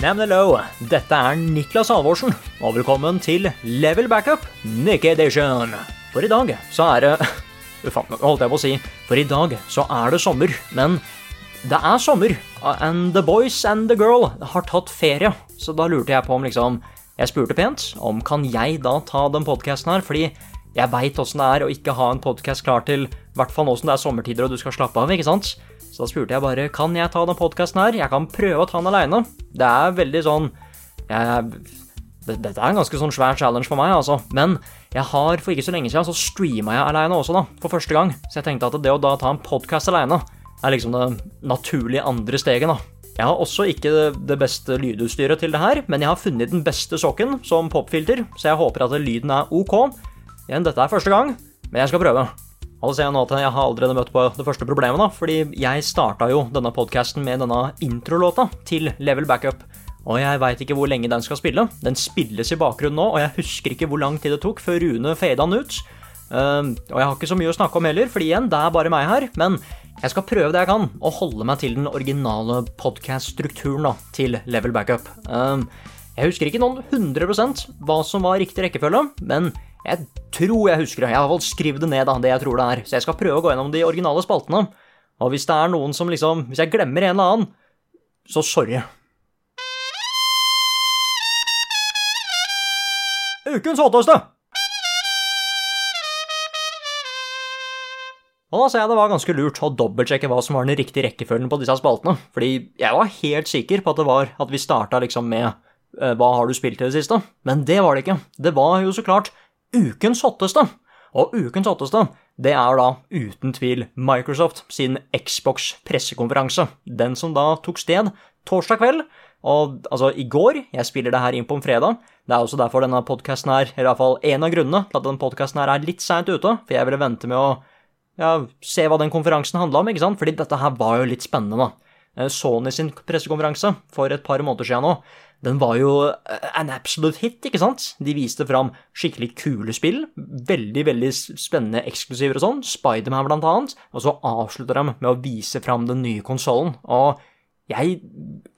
Neimen hello, dette er Niklas Halvorsen, og velkommen til Level Backup Nick Edition. For i dag så er det Uff, holdt jeg på å si For i dag så er det sommer, men det er sommer, and the boys and the girl har tatt ferie. Så da lurte jeg på om liksom Jeg spurte pent om kan jeg da ta den podkasten her, fordi jeg veit åssen det er å ikke ha en podkast klar til hvert fall nå som det er sommertider og du skal slappe av, ikke sant? Så da spurte jeg bare kan jeg ta den podkasten her. Jeg kan prøve å ta den aleine. Det er veldig sånn jeg, Dette er en ganske sånn svær challenge for meg, altså. Men jeg har for ikke så lenge siden så streama jeg aleine også, da. For første gang. Så jeg tenkte at det å da ta en podkast aleine er liksom det naturlige andre steget, da. Jeg har også ikke det beste lydutstyret til det her, men jeg har funnet den beste sokken som popfilter, så jeg håper at lyden er ok. Igjen, dette er første gang, men jeg skal prøve. Og så jeg nå at jeg har allerede møtt på det første problemet, da, fordi jeg starta jo denne podkasten med denne introlåta til Level Backup. Og jeg veit ikke hvor lenge den skal spille. Den spilles i bakgrunnen nå, og jeg husker ikke hvor lang tid det tok før Rune fada den ut. Uh, og jeg har ikke så mye å snakke om heller, fordi igjen, det er bare meg her. Men jeg skal prøve det jeg kan, og holde meg til den originale podcast-strukturen til Level Backup. Uh, jeg husker ikke noen 100% hva som var riktig rekkefølge, men jeg tror jeg husker det. Jeg har i hvert fall skrevet det ned, da, det jeg tror det er. Så jeg skal prøve å gå gjennom de originale spaltene. Og hvis det er noen som liksom Hvis jeg glemmer en eller annen, så sorry. Ukens hotteste! Og da sa jeg det var ganske lurt å dobbeltsjekke hva som var den riktige rekkefølgen på disse spaltene. Fordi jeg var helt sikker på at det var at vi starta liksom med eh, hva har du spilt i det siste? Men det var det ikke. Det var jo så klart ukens hotteste. Og ukens hotteste, det er da uten tvil Microsoft sin Xbox pressekonferanse. Den som da tok sted torsdag kveld. Og altså, i går Jeg spiller det her inn på en fredag. Det er også derfor denne podkasten her, eller iallfall en av grunnene til at denne podkasten her er litt seint ute. For jeg ville vente med å ja, se hva den konferansen handla om, ikke sant? Fordi dette her var jo litt spennende, da. Sony sin pressekonferanse for et par måneder siden nå, den var jo an absolute hit, ikke sant? De viste fram skikkelig kule spill, veldig, veldig spennende eksklusiver og sånn, Spiderman blant annet, og så avslutter de med å vise fram den nye konsollen. Og jeg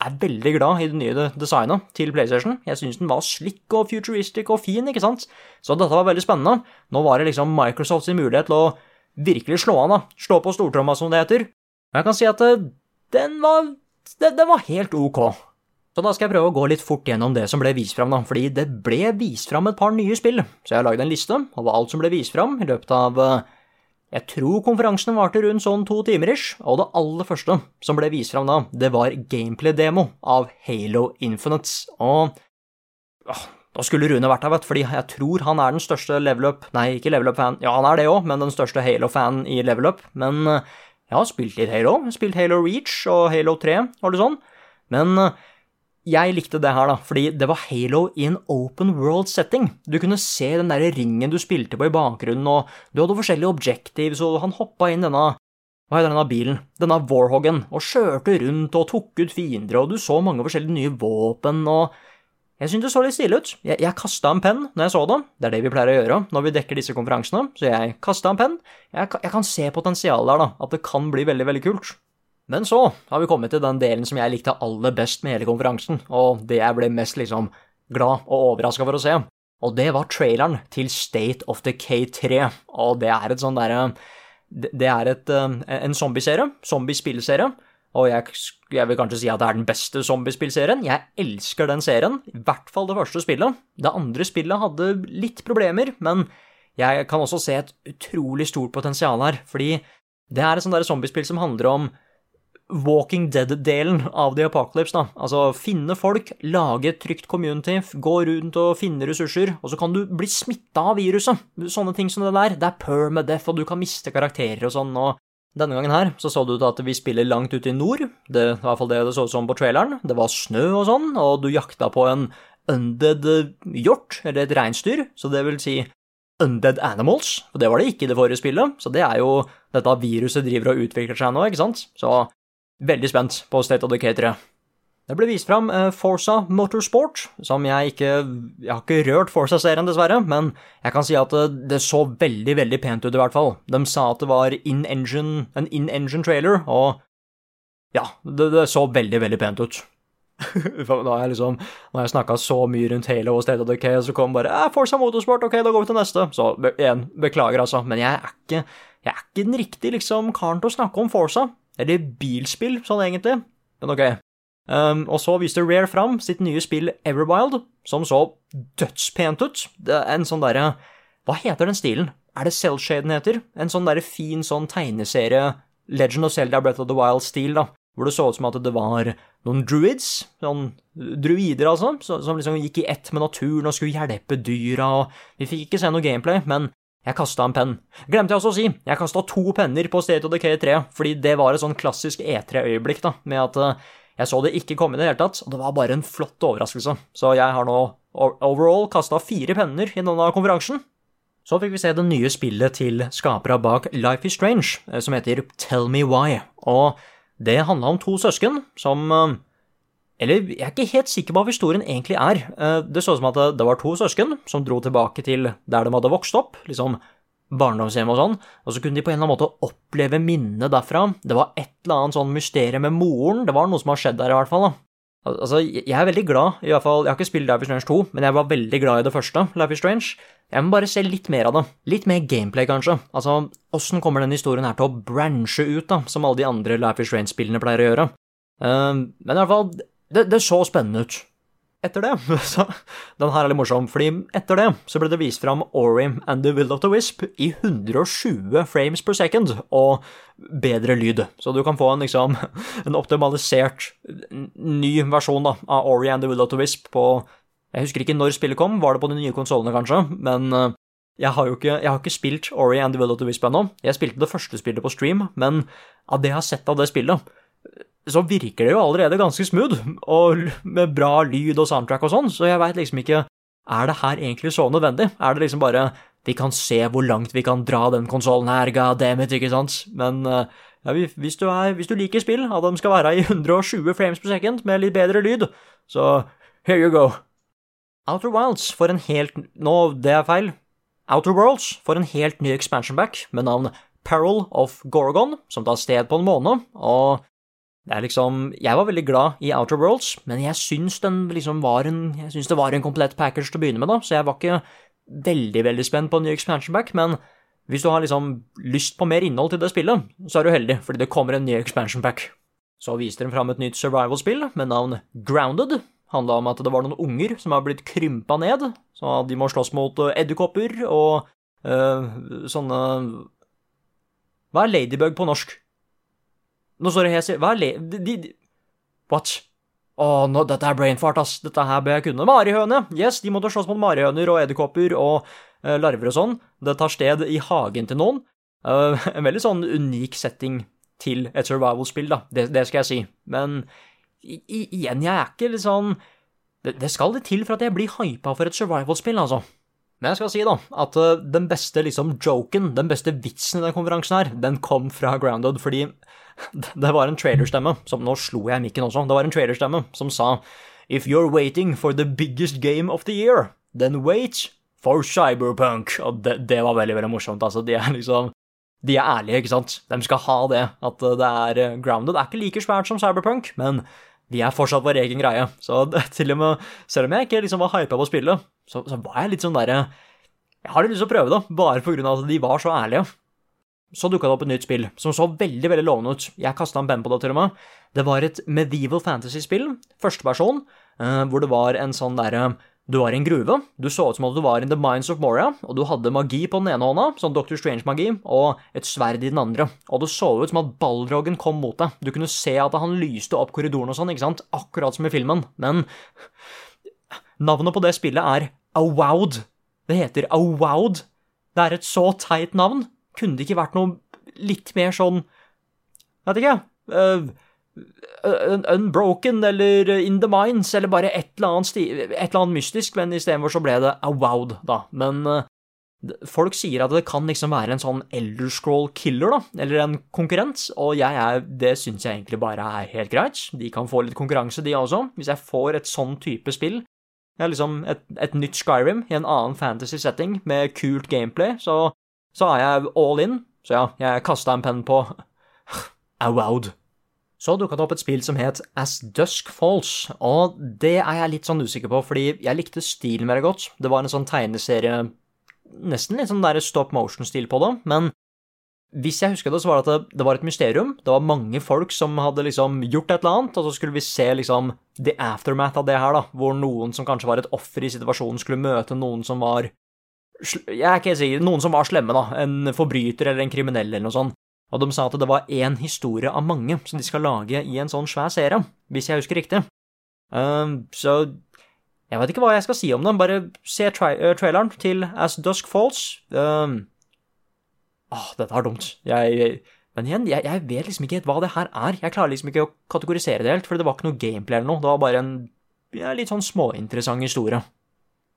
er veldig glad i det nye designet til PlayStation. Jeg syns den var slick og futuristic og fin, ikke sant? Så dette var veldig spennende. Nå var det liksom Microsofts mulighet til å virkelig slå an, da. Slå på stortromma, som det heter. Jeg kan si at den var, den var helt ok. Så da skal jeg prøve å gå litt fort gjennom det som ble vist fram, da, fordi det ble vist fram et par nye spill. Så jeg har lagd en liste over alt som ble vist fram i løpet av Jeg tror konferansen varte rundt sånn to timer ish, og det aller første som ble vist fram da, det var gameplay-demo av Halo Infinite. Og åh, da skulle Rune vært her, vet du, fordi jeg tror han er den største level up Nei, ikke level up-fan, ja, han er det òg, men den største Halo-fan i level up. Men jeg har spilt litt Halo. Spilt Halo Reach og Halo 3 og det sånn. Men jeg likte det her, da, fordi det var Halo i en open world setting. Du kunne se den der ringen du spilte på i bakgrunnen, og du hadde forskjellige objectives, og han hoppa inn denne hva heter denne bilen? Denne Warhoggen, og kjørte rundt og tok ut fiender, og du så mange forskjellige nye våpen, og jeg syntes det så litt stilig ut. Jeg, jeg kasta en penn når jeg så det. Det er det vi pleier å gjøre når vi dekker disse konferansene, så jeg kasta en penn. Jeg, jeg kan se potensialet der, da, at det kan bli veldig, veldig kult. Men så har vi kommet til den delen som jeg likte aller best med hele konferansen, og det jeg ble mest liksom glad og overraska for å se. Og det var traileren til State of the K3, og det er et sånn derre Det er et, en zombieserie, zombiespillserie, og jeg, jeg, vil kanskje si at det er den beste zombiespillserien. Jeg elsker den serien, i hvert fall det første spillet. Det andre spillet hadde litt problemer, men jeg kan også se et utrolig stort potensial her, fordi Det er et sånt zombiespill som handler om Walking Dead-delen av The Apocalypse. da. Altså finne folk, lage et trygt community, gå rundt og finne ressurser, og så kan du bli smitta av viruset. Sånne ting som det der. Det er permadeath, og du kan miste karakterer og sånn. og denne gangen her så så det ut at vi spiller langt ute i nord, det var i hvert fall det det så ut som på traileren. Det var snø og sånn, og du jakta på en undead hjort, eller et reinsdyr, så det vil si undead animals, og det var det ikke i det forrige spillet, så det er jo dette viruset driver og utvikler seg nå, ikke sant? Så veldig spent på State of the K3. Det ble vist fram eh, Forsa Motorsport, som jeg ikke Jeg har ikke rørt Forsa-serien, dessverre, men jeg kan si at det, det, så veldig, veldig pent ut, i hvert fall. De sa at det var in engine, en in-engine trailer, og ja, det, det, så veldig, veldig pent ut. da har jeg liksom Når jeg snakka så mye rundt Halo og State of the K, så kom bare eh, Forsa Motorsport, ok, da går vi til neste. Så igjen, beklager, altså, men jeg er ikke jeg er ikke den riktige liksom karen til å snakke om Forsa. Eller bilspill, sånn egentlig. Men ok. Um, og så viste Rare fram sitt nye spill Everwild, som så dødspent ut. Det er en sånn derre Hva heter den stilen? Er det Cellshade heter? En sånn derre fin sånn tegneserie Legend of Zelda Breath of the Wild-stil, da. Hvor det så ut som at det var noen druids, sånn druider altså, som liksom gikk i ett med naturen og skulle hjelpe dyra, og vi fikk ikke se noe gameplay, men jeg kasta en penn. Glemte jeg også å si, jeg kasta to penner på State of the K3, fordi det var et sånn klassisk E3-øyeblikk, da, med at jeg så det ikke komme i det hele tatt, og det var bare en flott overraskelse. Så jeg har nå overall kasta fire penner i denne konferansen. Så fikk vi se det nye spillet til skapere bak Life is Strange, eh, som heter Tell Me Why. Og det handla om to søsken som eh, Eller jeg er ikke helt sikker på hva historien egentlig er. Eh, det så ut som at det var to søsken som dro tilbake til der de hadde vokst opp, liksom barndomshjem og sånn, og så kunne de på en eller annen måte oppleve minnet derfra. Det var et eller annet sånn mysterium med moren, det var noe som har skjedd der i hvert fall, da. Altså, jeg er veldig glad, i hvert fall, jeg har ikke spilt Life is Strange 2, men jeg var veldig glad i det første, Life is Strange. Jeg må bare se litt mer av det. Litt mer gameplay, kanskje. Altså, åssen kommer denne historien her til å branche ut, da, som alle de andre Life is Strange-spillene pleier å gjøre? Uh, men i hvert fall, det, det så spennende ut etter det så, Den her er litt morsom, fordi etter det så ble det vist fram Ori and the Will of the Wisp i 120 frames per second og bedre lyd. Så du kan få en, liksom, en optimalisert ny versjon da, av Ori and the Will of the Wisp på Jeg husker ikke når spillet kom, var det på de nye konsollene kanskje, men eh, jeg har jo ikke, jeg har ikke spilt Ori and the Will of the Wisp ennå. Jeg spilte det første spillet på stream, men av det jeg har sett av det spillet så virker det jo allerede ganske smooth, og med bra lyd og soundtrack og sånn, så jeg veit liksom ikke Er det her egentlig så nødvendig? Er det liksom bare Vi kan se hvor langt vi kan dra den konsollen her, goddammit, ikke sant? Men eh, ja, hvis, du er, hvis du liker spill, at de skal være i 120 frames per second med litt bedre lyd, så here you go. Outer Wilds får en helt Nå, det er feil. Outer Worlds får en helt ny expansion back med navn Peril of Gorgon, som tar sted på en måned, og det er liksom Jeg var veldig glad i Outer Worlds, men jeg syns liksom en Jeg syns det var en komplett package til å begynne med, da, så jeg var ikke veldig, veldig spent på en ny expansion pack, men hvis du har liksom lyst på mer innhold til det spillet, så er du heldig, fordi det kommer en ny expansion pack. Så viste de fram et nytt survival-spill med navn Grounded. Handla om at det var noen unger som har blitt krympa ned, så de må slåss mot eh, edderkopper og øh, sånne Hva er ladybug på norsk? Nå står det helt Hva er le... De, de, what? Å, oh, dette er brainfart, ass. Dette her bør jeg kunne. Marihøne! Yes, de måtte slåss mot marihøner og edderkopper og uh, larver og sånn. Det tar sted i hagen til noen. Uh, en veldig sånn unik setting til et survival-spill, da. Det, det, skal jeg si. Men i, igjen, jeg er ikke litt sånn det, det skal litt til for at jeg blir hypa for et survival-spill, altså. Men jeg skal si da, at uh, den beste liksom joken, den beste vitsen i den konferansen her, den kom fra Grounded, fordi det var en trailerstemme som Nå slo jeg mikken også. Det var en trailerstemme som sa If you're waiting for the biggest game of the year, then wait for Cyberpunk. Og det, det var veldig, veldig morsomt. Altså, de er liksom De er ærlige, ikke sant? De skal ha det. At det er eh, grounded. Det er ikke like svært som Cyberpunk, men vi er fortsatt vår egen greie. Så det, til og med, selv om jeg ikke liksom var hypa på spillet, så, så var jeg litt sånn derre Jeg har litt lyst til å prøve det, bare på grunn av at de var så ærlige så dukka det opp et nytt spill som så veldig veldig lovende ut. Jeg kasta en penn på det, til og med. Det var et medieval fantasy-spill, førsteperson, uh, hvor det var en sånn derre Du var i en gruve, du så ut som at du var in the minds of Moria, og du hadde magi på den ene hånda, sånn Doctor Strange-magi, og et sverd i den andre, og det så ut som at Balrogen kom mot deg. Du kunne se at han lyste opp korridoren og sånn, ikke sant, akkurat som i filmen, men navnet på det spillet er Awowed. Det heter Awowed. Det er et så teit navn. Kunne det ikke vært noe litt mer sånn Vet ikke, uh, Unbroken eller In the Mines eller bare et eller annet, et eller annet mystisk, men istedenfor så ble det Awowed, da. Men uh, folk sier at det kan liksom være en sånn Elder Scroll killer, da, eller en konkurrent, og jeg er, det syns jeg egentlig bare er helt greit. De kan få litt konkurranse, de også. Hvis jeg får et sånn type spill, ja, liksom et, et nytt Skyrim i en annen fantasy setting med kult gameplay, så, så er jeg all in. Så ja, jeg kasta en penn på Awowed så dukka det opp et spill som het As Dusk Falls, og det er jeg litt sånn usikker på, fordi jeg likte stilen veldig godt. Det var en sånn tegneserie, nesten litt sånn der stop motion-stil på det, men hvis jeg husker det, så var det at det, var et mysterium. Det var mange folk som hadde liksom gjort et eller annet, og så skulle vi se liksom the aftermath av det her, da, hvor noen som kanskje var et offer i situasjonen, skulle møte noen som var Jeg er ikke helt sikker, noen som var slemme, da, en forbryter eller en kriminell eller noe sånt. Og de sa at det var én historie av mange som de skal lage i en sånn svær serie, hvis jeg husker riktig. Um, så jeg vet ikke hva jeg skal si om dem, bare se tra uh, traileren til As Dusk Falls. Um, åh, dette er dumt. Jeg, men igjen, jeg, jeg, vet liksom ikke helt hva det her er. Jeg klarer liksom ikke å kategorisere det helt, for det var ikke noe gameplay eller noe. Det var bare en ja, litt sånn småinteressant historie.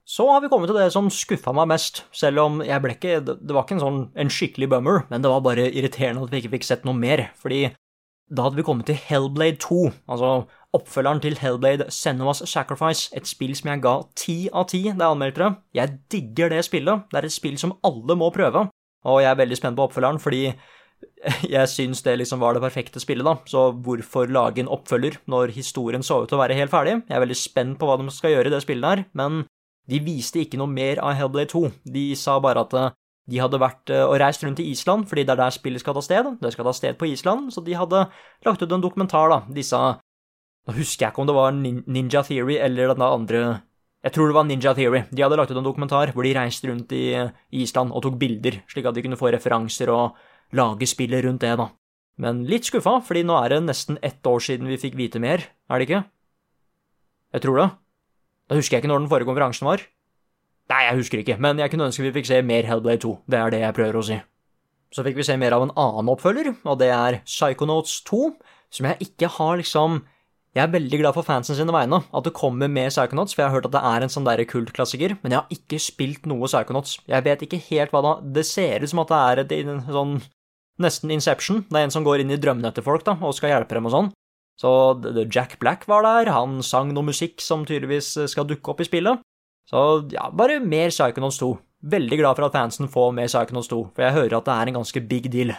Så har vi kommet til det som skuffa meg mest, selv om jeg ble ikke Det var ikke en sånn en skikkelig bummer, men det var bare irriterende at vi ikke fikk sett noe mer, fordi da hadde vi kommet til Hellblade 2, altså oppfølgeren til Hellblade Senua's Sacrifice, et spill som jeg ga ti av ti da jeg anmeldte det. Jeg digger det spillet, det er et spill som alle må prøve, og jeg er veldig spent på oppfølgeren, fordi jeg syns det liksom var det perfekte spillet, da, så hvorfor lage en oppfølger når historien så ut til å være helt ferdig? Jeg er veldig spent på hva de skal gjøre i det spillet her, men de viste ikke noe mer av Hellblade 2. De sa bare at eh, de hadde vært eh, og reist rundt i Island, fordi det er der spillet skal ta sted. Det skal ta sted på Island, så de hadde lagt ut en dokumentar, da. Disse Nå husker jeg ikke om det var Ninja Theory eller den andre Jeg tror det var Ninja Theory. De hadde lagt ut en dokumentar hvor de reiste rundt i Island og tok bilder, slik at de kunne få referanser og lage spillet rundt det, da. Men litt skuffa, fordi nå er det nesten ett år siden vi fikk vite mer, er det ikke? Jeg tror det. Da husker jeg ikke når den forrige konferansen var. Nei, jeg husker ikke, men jeg kunne ønske vi fikk se mer Hellblade 2. Det er det jeg prøver å si. Så fikk vi se mer av en annen oppfølger, og det er Psychonauts 2, som jeg ikke har liksom Jeg er veldig glad for fansen sine vegne, at det kommer med Psychonauts, for jeg har hørt at det er en sånn derre kultklassiker, men jeg har ikke spilt noe Psychonauts. Jeg vet ikke helt hva da Det ser ut som at det er et sånn nesten Inception. Det er en som går inn i drømmene til folk da, og skal hjelpe dem og sånn. Så Jack Black var der, han sang noe musikk som tydeligvis skal dukke opp i spillet. Så ja, bare mer Psychonauts 2. Veldig glad for at fansen får mer Psychonauts 2, for jeg hører at det er en ganske big deal.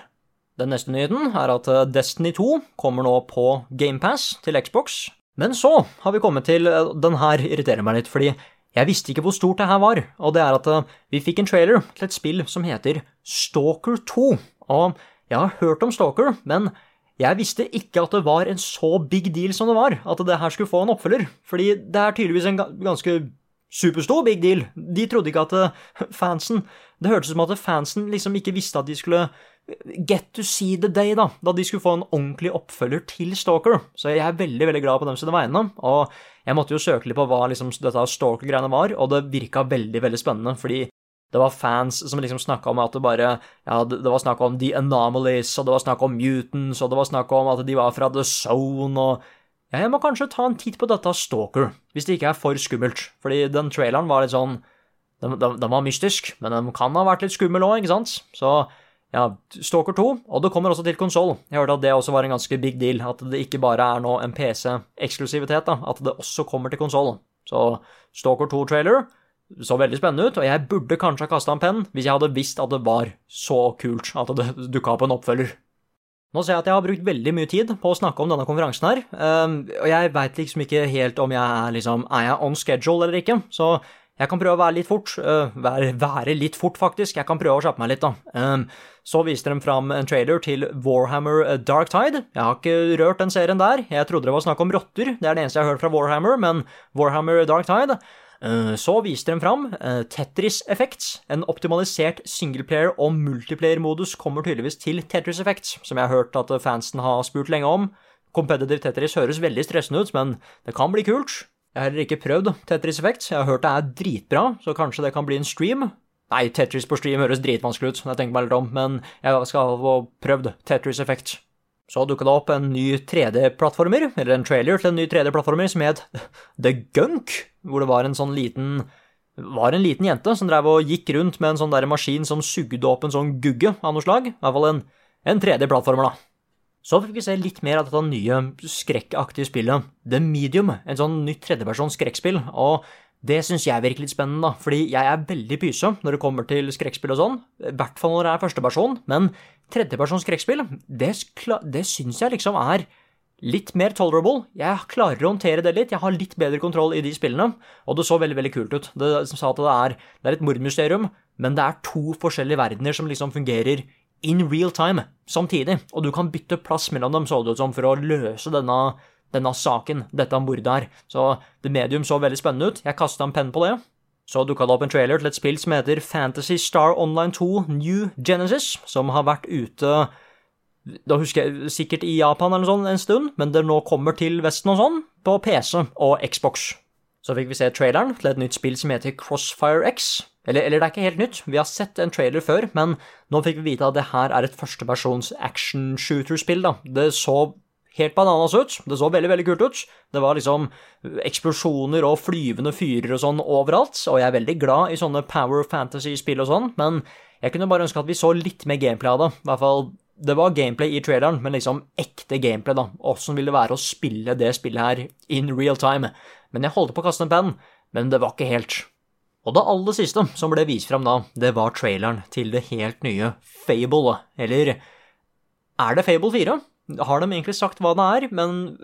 Den neste nyheten er at eh, Destiny 2 kommer nå på GamePass til Xbox. Men så har vi kommet til eh, Den her irriterer meg litt, fordi jeg visste ikke hvor stort det her var, og det er at eh, vi fikk en trailer til et spill som heter Stalker 2. Og jeg har hørt om Stalker, men jeg visste ikke at det var en så big deal som det var, at det her skulle få en oppfølger. Fordi det er tydeligvis en ganske superstor big deal. De trodde ikke at eh, fansen Det hørtes ut som at fansen liksom ikke visste at de skulle eh, get to see the day, da. Da de skulle få en ordentlig oppfølger til Stalker. Så jeg er veldig veldig glad på dem sine vegne. Og jeg måtte jo søke litt på hva liksom dette Stalker-greiene var, og det virka veldig, veldig spennende. fordi det var fans som liksom snakka om at det bare Ja, det, var snakk om The Anomalies, og det var snakk om Mutants, og det var snakk om at de var fra The Zone, og Ja, jeg må kanskje ta en titt på dette Stalker, hvis det ikke er for skummelt, fordi den traileren var litt sånn Den, den, den var mystisk, men den kan ha vært litt skummel òg, ikke sant? Så ja, Stalker 2, og det kommer også til konsoll. Jeg hørte at det også var en ganske big deal, at det ikke bare er nå en PC-eksklusivitet, da, at det også kommer til konsoll. Så Stalker 2-trailer så veldig spennende ut, og jeg burde kanskje ha kasta en penn hvis jeg hadde visst at det var så kult at det dukka opp en oppfølger. Nå ser jeg at jeg har brukt veldig mye tid på å snakke om denne konferansen her, ehm, og jeg veit liksom ikke helt om jeg er liksom Er jeg on schedule eller ikke, så jeg kan prøve å være litt fort. Øh, være, være litt fort, faktisk. Jeg kan prøve å kjappe meg litt, da. Ehm, så viste de fram en trailer til Warhammer Dark Tide. Jeg har ikke rørt den serien der. Jeg trodde det var snakk om rotter, det er det eneste jeg har hørt fra Warhammer, men Warhammer Dark Tide Eh, Så viste de fram eh, Tetris Effects. En optimalisert singleplayer- og multiplayer-modus kommer tydeligvis til Tetris Effects, som jeg har hørt at fansen har spurt lenge om. Competitive Tetris høres veldig stressende ut, men det kan bli kult. Jeg har heller ikke prøvd Tetris Effects. Jeg har hørt det er dritbra, så kanskje det kan bli en stream. Nei, Tetris på stream høres dritvanskelig ut, jeg tenker meg litt om, men jeg skal få prøvd Tetris Effect. Så dukka det opp en ny 3D-plattformer, eller en trailer til en ny 3D-plattformer som het The Gunk, hvor det var en sånn liten var en liten jente som drev og gikk rundt med en sånn der maskin som sugde opp en sånn gugge av noe slag. I hvert fall en, en 3D-plattformer, da. Så fikk vi se litt mer av dette nye skrekkaktige spillet, The Medium, en sånn nytt tredjepersons skrekkspill, og det syns jeg virker litt spennende, da, fordi jeg er veldig pyse når det kommer til skrekkspill og sånn, i hvert fall når det er førsteperson, men tredjepersons skrekkspill, det, det syns jeg liksom er litt mer tolerable. Jeg klarer å håndtere det litt, jeg har litt bedre kontroll i de spillene, og det så veldig, veldig kult ut. Det sa at det er, det er et mordmysterium, men det er to forskjellige verdener som liksom fungerer in real time samtidig, og du kan bytte plass mellom dem, så det ut som, for å løse denne, denne saken, dette mordet her. Så The Medium så veldig spennende ut. Jeg kasta en penn på det. Så dukka det opp en trailer til et spill som heter Fantasy Star Online 2 New Genesis, som har vært ute da husker jeg sikkert i Japan eller noe sånt en stund, men det nå kommer til Vesten og sånn, på PC og Xbox. Så fikk vi se traileren til et nytt spill som heter Crossfire X. Eller, eller det er ikke helt nytt, vi har sett en trailer før, men nå fikk vi vite at det her er et førstepersons action shooter-spill, da. Det så helt bananas ut, det så veldig, veldig kult ut. Det var liksom eksplosjoner og flyvende fyrer og sånn overalt, og jeg er veldig glad i sånne power fantasy-spill og sånn, men jeg kunne bare ønske at vi så litt mer gameplay av det. I hvert fall det var gameplay i traileren, men liksom ekte gameplay, da. Åssen vil det være å spille det spillet her in real time? Men jeg holdt på å kaste en penn, men det var ikke helt. Og det aller siste som ble vist fram da, det var traileren til det helt nye Fable, eller er det Fable 4? Har de egentlig sagt hva det er, men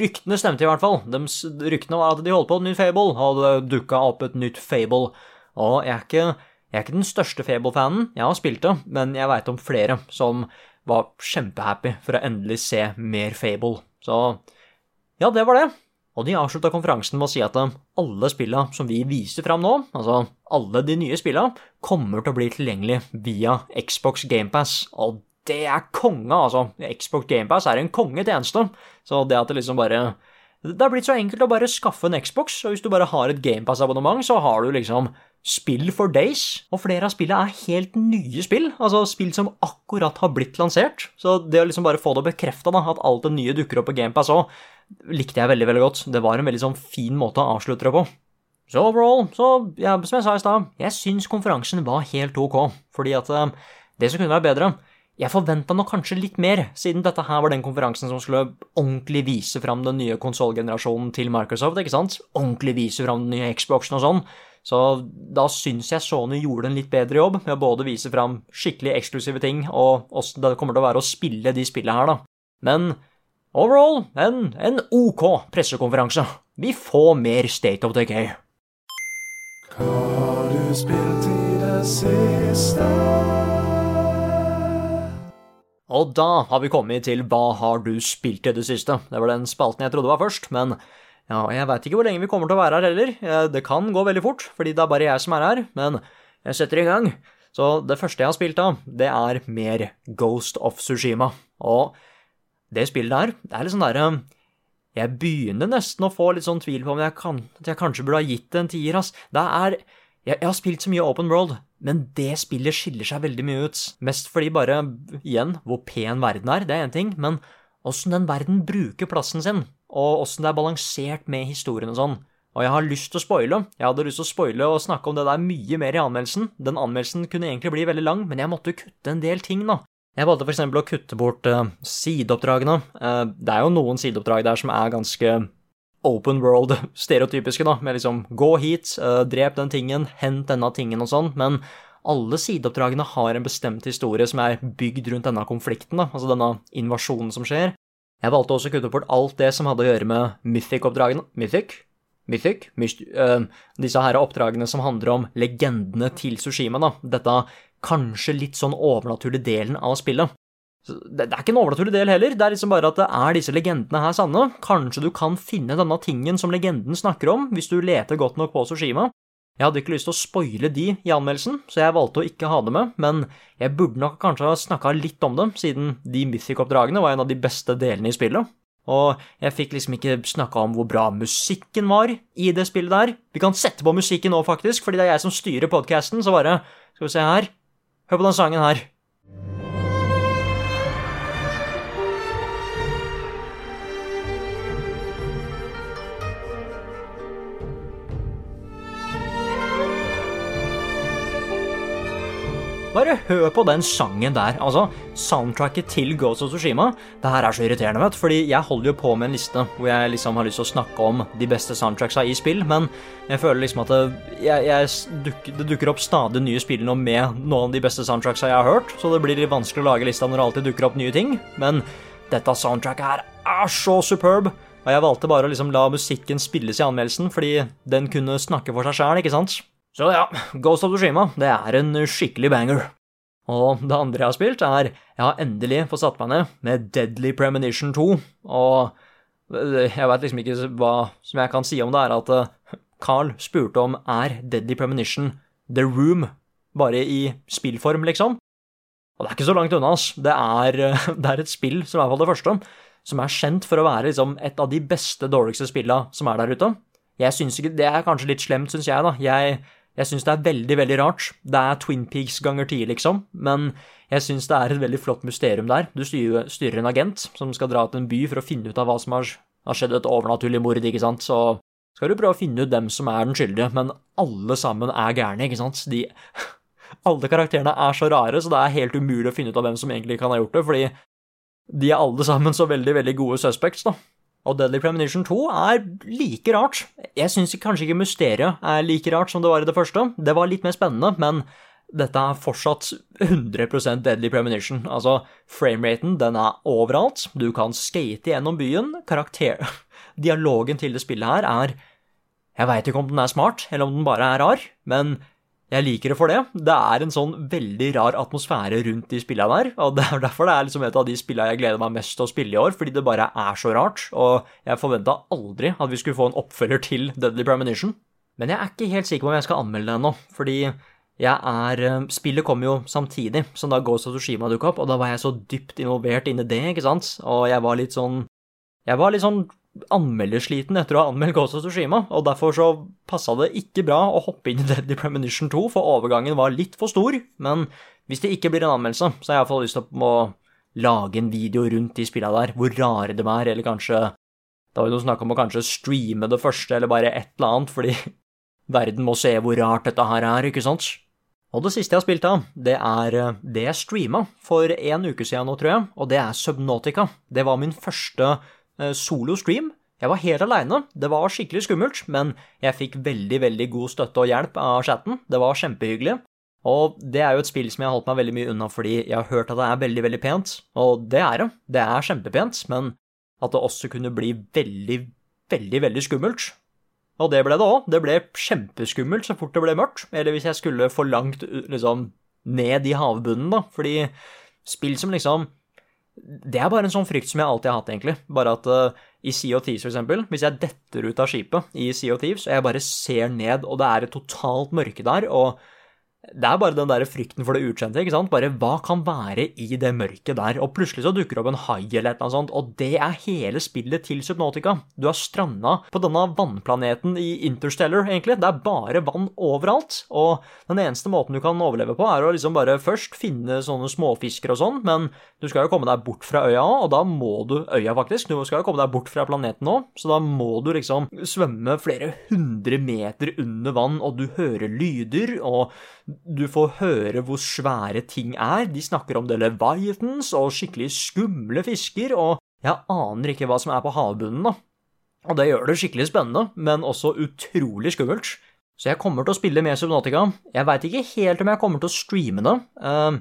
ryktene stemte i hvert fall. De, ryktene var at de holdt på et nytt Fable, og det dukka opp et nytt Fable. Og jeg er ikke, jeg er ikke den største Fable-fanen, jeg har spilt det, men jeg veit om flere som var kjempehappy for å endelig se mer Fable. Så ja, det var det. Og de avslutta konferansen med å si at alle spillene som vi viser fram nå, altså alle de nye spillene, kommer til å bli tilgjengelig via Xbox GamePass. Og det er konge, altså. Xbox GamePass er en kongetjeneste. Så det at det liksom bare Det er blitt så enkelt å bare skaffe en Xbox, og hvis du bare har et GamePass-abonnement, så har du liksom spill for days. Og flere av spillene er helt nye spill, altså spill som akkurat har blitt lansert. Så det å liksom bare få det bekrefta, at alt det nye dukker opp på GamePass òg, likte jeg veldig, veldig godt. Det var en veldig sånn fin måte å avslutte det på. Så overall, så ja, som jeg sa i stad, jeg syns konferansen var helt ok, fordi at eh, det som kunne være bedre jeg forventa nok kanskje litt mer, siden dette her var den konferansen som skulle ordentlig vise fram den nye konsollgenerasjonen til Microsoft, ikke sant? Ordentlig vise fram den nye Xboxen og sånn. Så da syns jeg Sony gjorde en litt bedre jobb med å både vise fram skikkelig eksklusive ting, og åssen det kommer til å være å spille de spillene her, da. Men overall, en, en ok pressekonferanse. Vi får mer State of Decay. Hva har du spilt i det siste? Og da har vi kommet til Hva har du spilt i det siste? Det var den spalten jeg trodde var først, men ja, jeg veit ikke hvor lenge vi kommer til å være her heller. Eh, Det kan gå veldig fort, fordi det er bare jeg som er her, men jeg setter i gang. Så det første jeg har spilt av, det er mer Ghost of Sushima. Og det spillet der, det er litt sånn derre Jeg begynner nesten å få litt sånn tvil på om jeg, kan, jeg kanskje burde ha gitt det en tier, ass. Det er jeg, jeg har spilt så mye Open World, men det spillet skiller seg veldig mye ut. Mest fordi bare, igjen, hvor pen verden er, det er én ting, men åssen den verden bruker plassen sin, og åssen det er balansert med historien og sånn. Og jeg har lyst til å spoile. Jeg hadde lyst til å spoile og snakke om det der mye mer i anmeldelsen. Den anmeldelsen kunne egentlig bli veldig lang, men jeg måtte kutte en del ting, da. Jeg valgte for eksempel å kutte bort uh, sideoppdragene. Uh, det er jo noen sideoppdrag der som er ganske open world-stereotypiske, da, med liksom gå hit, uh, drep den tingen, hent denne tingen og sånn, men alle sideoppdragene har en bestemt historie som er bygd rundt denne konflikten, da, altså denne invasjonen som skjer. Jeg valgte også å kutte bort alt det som hadde å gjøre med Mythic-oppdragene. Mythic? Mythic? Myst uh, disse her oppdragene som handler om legendene til Sushima, da. Dette kanskje litt sånn overnaturlige delen av spillet. Det, det er ikke en overnaturlig del heller, det er liksom bare at det er disse legendene her sanne. Kanskje du kan finne denne tingen som legenden snakker om, hvis du leter godt nok på Sushima. Jeg hadde ikke lyst til å spoile de i anmeldelsen, så jeg valgte å ikke ha det med, men jeg burde nok kanskje ha snakka litt om dem, siden de Mythic-oppdragene var en av de beste delene i spillet. Og jeg fikk liksom ikke snakka om hvor bra musikken var i det spillet der. Vi kan sette på musikken nå, faktisk, fordi det er jeg som styrer podkasten, så bare Skal vi se her. Hør på den sangen her. Bare hør på den sangen der. Altså, soundtracket til Ghost of Tsushima. Det her er så irriterende, vet du, fordi jeg holder jo på med en liste hvor jeg liksom har lyst til å snakke om de beste soundtracksa i spill, men jeg føler liksom at det, jeg, jeg dukker, det dukker opp stadig nye spill nå med noen av de beste soundtracksa jeg har hørt, så det blir litt vanskelig å lage lista når det alltid dukker opp nye ting, men dette soundtracket her er så superb. Og jeg valgte bare å liksom la musikken spilles i anmeldelsen, fordi den kunne snakke for seg sjæl, ikke sant? Så ja, Ghost of Tsushima, det er en skikkelig banger. Og det andre jeg har spilt, er Jeg har endelig fått satt meg ned med Deadly Premonition 2, og jeg veit liksom ikke hva som jeg kan si om det, er at eh, Carl spurte om er Deadly Premonition The Room, bare i spillform, liksom. Og det er ikke så langt unna, ass. Det er, det er et spill, som i hvert fall det første, som er kjent for å være liksom et av de beste, dårligste spilla som er der ute. Jeg synes ikke, Det er kanskje litt slemt, syns jeg, da. Jeg jeg syns det er veldig, veldig rart. Det er Twin Peaks ganger ti, liksom, men jeg syns det er et veldig flott mysterium der. Du styrer, styrer, en agent som skal dra til en by for å finne ut av hva som har, har skjedd, et overnaturlig mord, ikke sant, så skal du prøve å finne ut dem som er den skyldige, men alle sammen er gærne, ikke sant. De Alle karakterene er så rare, så det er helt umulig å finne ut av hvem som egentlig kan ha gjort det, fordi de er alle sammen så veldig, veldig gode suspects, da. Og Deadly Premonition 2 er like rart. Jeg syns kanskje ikke mysteriet er like rart som det var i det første. Det var litt mer spennende, men dette er fortsatt 100% Deadly Premonition. Altså, frameraten, den er overalt. Du kan skate gjennom byen. Karakter... Dialogen til det spillet her er Jeg veit ikke om den er smart, eller om den bare er rar, men jeg liker det for det. Det er en sånn veldig rar atmosfære rundt de spillene der, og det er derfor det er liksom et av de spillene jeg gleder meg mest til å spille i år, fordi det bare er så rart, og jeg forventa aldri at vi skulle få en oppfølger til Deadly Premonition. Men jeg er ikke helt sikker på om jeg skal anmelde det ennå, fordi er eh, Spillet kom jo samtidig som da Ghost of Tsushima dukka opp, og da var jeg så dypt involvert inn i det, ikke sant, og jeg var litt sånn Jeg var litt sånn anmeldersliten etter å ha anmeldt Ghost of Tsushima, og derfor så passa det ikke bra å hoppe inn i Deadly Premonition 2, for overgangen var litt for stor. Men hvis det ikke blir en anmeldelse, så har jeg iallfall lyst til å lage en video rundt de spilla der, hvor rare de er, eller kanskje Det var jo noe snakk om å kanskje streame det første, eller bare et eller annet, fordi verden må se hvor rart dette her er, ikke sant? Og det siste jeg har spilt av, det er eh, det jeg streama for en uke siden nå, tror jeg, og det er Subnautica. Det var min første Eh, solo-stream. Jeg var helt aleine. Det var skikkelig skummelt, men jeg fikk veldig, veldig god støtte og hjelp av chatten. Det var kjempehyggelig. Og det er jo et spill som jeg har holdt meg veldig mye unna fordi jeg har hørt at det er veldig, veldig pent. Og det er det. Det er kjempepent, men at det også kunne bli veldig, veldig, veldig skummelt. Og det ble det òg. Det ble kjempeskummelt så fort det ble mørkt. Eller hvis jeg skulle for langt liksom ned i havbunnen, da. Fordi spill som liksom det er bare en sånn frykt som jeg alltid har hatt, egentlig. Bare at uh, i Sea of Thieves, for eksempel, hvis jeg detter ut av skipet i Sea of Thieves, og jeg bare ser ned, og det er et totalt mørke der, og det er bare den der frykten for det ukjente. ikke sant? Bare hva kan være i det mørket der? Og plutselig så dukker det opp en hai eller annet sånt, og det er hele spillet til Subnotica. Du er stranda på denne vannplaneten i Interstellar, egentlig. Det er bare vann overalt. Og den eneste måten du kan overleve på, er å liksom bare først finne sånne småfisker og sånn, men du skal jo komme deg bort fra øya òg, og da må du Øya, faktisk. Du skal jo komme deg bort fra planeten òg, så da må du liksom svømme flere hundre meter under vann, og du hører lyder, og du får høre hvor svære ting er. De snakker om The Leviathans og skikkelig skumle fisker, og jeg aner ikke hva som er på havbunnen, da. Og det gjør det skikkelig spennende, men også utrolig skummelt. Så jeg kommer til å spille mer Subnautica. Jeg veit ikke helt om jeg kommer til å streame det. Uh,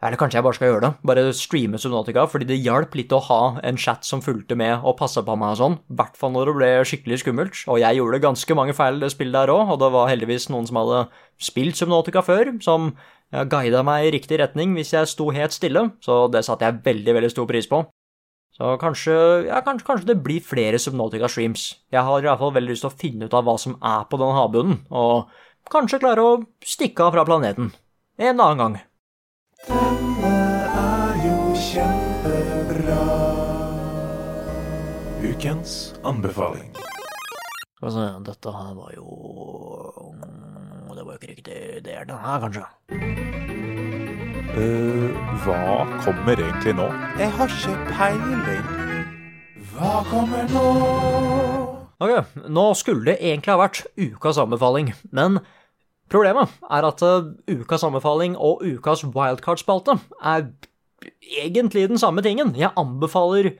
eller kanskje jeg bare skal gjøre det. Bare streame Subnautica, fordi det hjalp litt å ha en chat som fulgte med og passa på meg og sånn. I hvert fall når det ble skikkelig skummelt. Og jeg gjorde ganske mange feil det spillet der òg, og det var heldigvis noen som hadde spilt Subnautica før, som guida meg i riktig retning hvis jeg sto helt stille, så det satte jeg veldig, veldig stor pris på. Så kanskje, ja, kanskje, kanskje det blir flere Subnautica-streams. Jeg har i hvert fall veldig lyst til å finne ut av hva som er på den havbunnen, og kanskje klare å stikke av fra planeten. En annen gang. Denne er jo kjempebra. Ukens anbefaling. Altså, dette her var jo Det var jo ikke riktig det er den her, kanskje. Uh, hva kommer egentlig nå? Jeg har ikke peiling. Hva kommer nå? Ok, nå skulle det egentlig ha vært ukas anbefaling, men problemet er at uh, ukas anbefaling og ukas wildcard-spalte er egentlig den samme tingen. Jeg anbefaler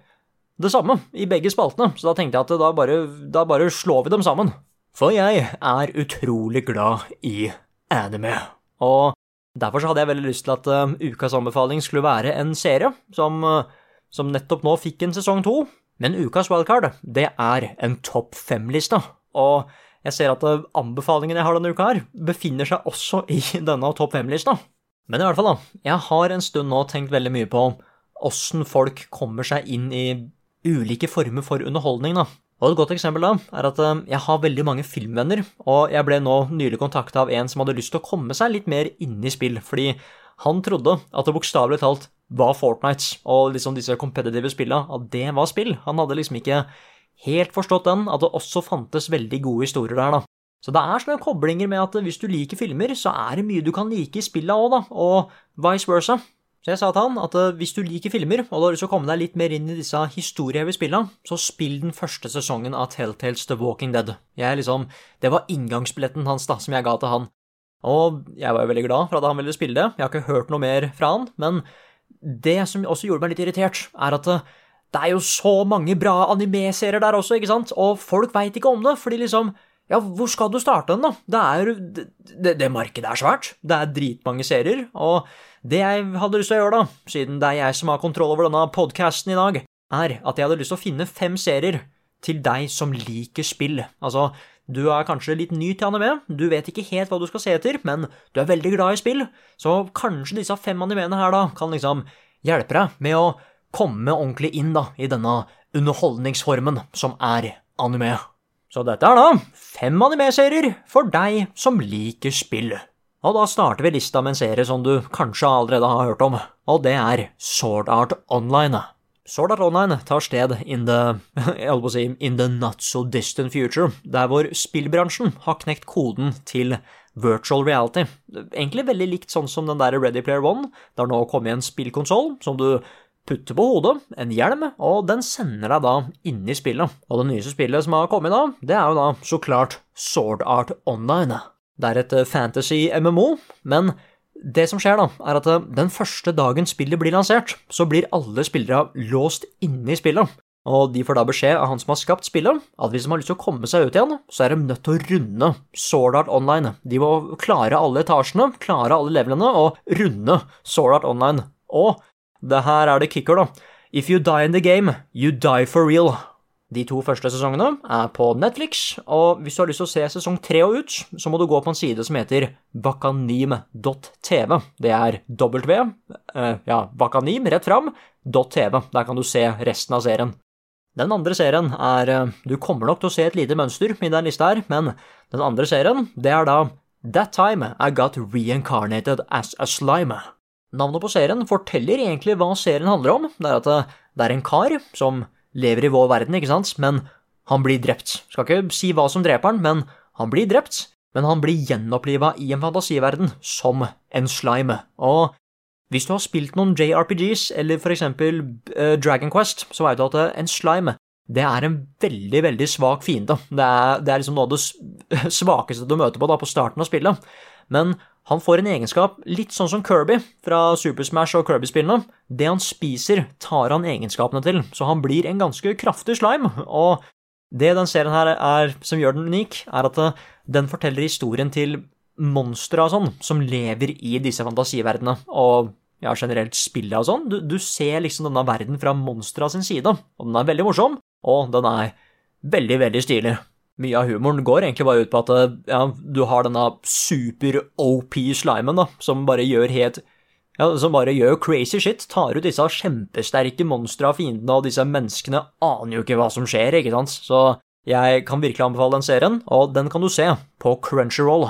det samme i begge spaltene, så da tenkte jeg at da bare, da bare slår vi dem sammen. For jeg er utrolig glad i anime, og derfor så hadde jeg veldig lyst til at uh, ukas anbefaling skulle være en serie som, uh, som nettopp nå fikk en sesong to, men ukas wildcard, det er en topp fem-liste, og jeg ser at uh, anbefalingen jeg har denne uka her, befinner seg også i denne topp fem-lista. Men i hvert fall, da, jeg har en stund nå tenkt veldig mye på åssen folk kommer seg inn i ulike former for underholdning, da. Og et godt eksempel da, er at eh, jeg har veldig mange filmvenner, og jeg ble nå nylig kontakta av en som hadde lyst til å komme seg litt mer inn i spill, fordi han trodde at det bokstavelig talt var Fortnite og liksom disse kompetitive spilla, at det var spill. Han hadde liksom ikke helt forstått den, at det også fantes veldig gode historier der, da. Så det er sånne koblinger med at hvis du liker filmer, så er det mye du kan like i spilla òg, da, og vice versa. Så jeg sa til han at uh, hvis du liker filmer, og du har lyst til å komme deg litt mer inn i disse historieheavy spillene, så spill den første sesongen av Telltales The Walking Dead. Jeg liksom, Det var inngangsbilletten hans da, som jeg ga til han. Og jeg var jo veldig glad for at han ville spille det. Jeg har ikke hørt noe mer fra han, men det som også gjorde meg litt irritert, er at uh, det er jo så mange bra anime-serier der også, ikke sant? Og folk veit ikke om det, fordi liksom ja, hvor skal du starte den, da? Det er det, det, det markedet er svært. Det er dritmange serier. Og det jeg hadde lyst til å gjøre, da, siden det er jeg som har kontroll over denne podkasten i dag, er at jeg hadde lyst til å finne fem serier til deg som liker spill. Altså, du er kanskje litt ny til anime, du vet ikke helt hva du skal se etter, men du er veldig glad i spill, så kanskje disse fem animeene her da kan liksom hjelpe deg med å komme ordentlig inn da i denne underholdningsformen som er anime. Så dette er da fem anime-serier for deg som liker spill. Og da starter vi lista med en serie som du kanskje allerede har hørt om, og det er Sword Art Online. Sword Art Online tar sted in the, jeg på å si, in the not so distant future, der hvor spillbransjen har knekt koden til virtual reality. Egentlig veldig likt sånn som den der Ready Player One. Det har nå kommet en spillkonsoll som du putter på hodet, en hjelm, og den sender deg da inn i spillet. Og det nyeste spillet som har kommet da, det er jo da så klart Sword Art Online. Det er et eh, fantasy-MMO, men det som skjer, da, er at eh, den første dagen spillet blir lansert, så blir alle spillere låst inne i spillet. Og de får da beskjed av han som har skapt spillet, at hvis de har lyst til å komme seg ut igjen, så er de nødt til å runde Sword Art Online. De må klare alle etasjene, klare alle levelene og runde Sword Art Online. Og det her er det kicker, da. If you die in the game, you die for real. De to første sesongene er på Netflix, og hvis du har lyst til å se sesong tre og ut, så må du gå på en side som heter bakanim.tv. Det er W, eh, ja, bakanim, rett fram, .tv. Der kan du se resten av serien. Den andre serien er eh, Du kommer nok til å se et lite mønster i den lista her, men den andre serien, det er da That Time I Got Reincarnated As A Slime. Navnet på serien forteller egentlig hva serien handler om. Det er at det er en kar som lever i vår verden, ikke sant, men han blir drept. Skal ikke si hva som dreper han, men han blir drept. Men han blir gjenoppliva i en fantasiverden som en slime. Og hvis du har spilt noen JRPGs, eller for eksempel uh, Dragon Quest, så veit du at en slime det er en veldig, veldig svak fiende. Det er, det er liksom noe av det svakeste du møter på da, på starten av spillet. Men han får en egenskap litt sånn som Kirby fra Super Smash og Kirby-spillene. Det han spiser, tar han egenskapene til, så han blir en ganske kraftig slime. Og det den serien her er som gjør den unik, er at eh, den forteller historien til monstre og sånn, som lever i disse fantasiverdenene, og ja, generelt spillet og sånn. Du, du, ser liksom denne verden fra monstra sin side, og den er veldig morsom, og den er veldig, veldig stilig. Mye av humoren går egentlig bare ut på at eh, ja, du har denne super-OP-slimen, da, som bare gjør helt ja, som bare gjør crazy shit, tar ut disse kjempesterke monstre av fiendene, og disse menneskene aner jo ikke hva som skjer, ikke sant, så jeg kan virkelig anbefale den serien, og den kan du se på Crunchyroll.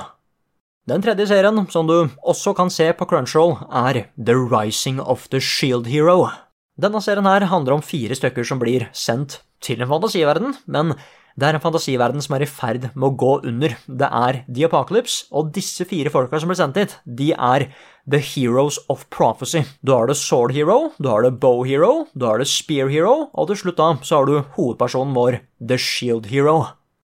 Den tredje serien, som du også kan se på Crunchyroll, er The Rising of the Shield Hero. Denne serien her handler om fire stykker som blir sendt til en fantasiverden, men det er en fantasiverden som er i ferd med å gå under. Det er The Apocalypse, og disse fire folka som ble sendt hit, de er The Heroes of Prophecy. Du har det Sword Hero, du har det Bow Hero, du har det Spear Hero, og til slutt da så har du hovedpersonen vår, The Shield Hero.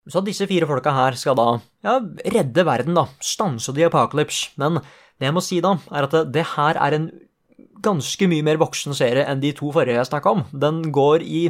Så disse fire folka her skal da ja, redde verden, da, stanse The Apocalypse, men det jeg må si da, er at det, det her er en ganske mye mer voksen serie enn de to forrige jeg snakka om. Den går i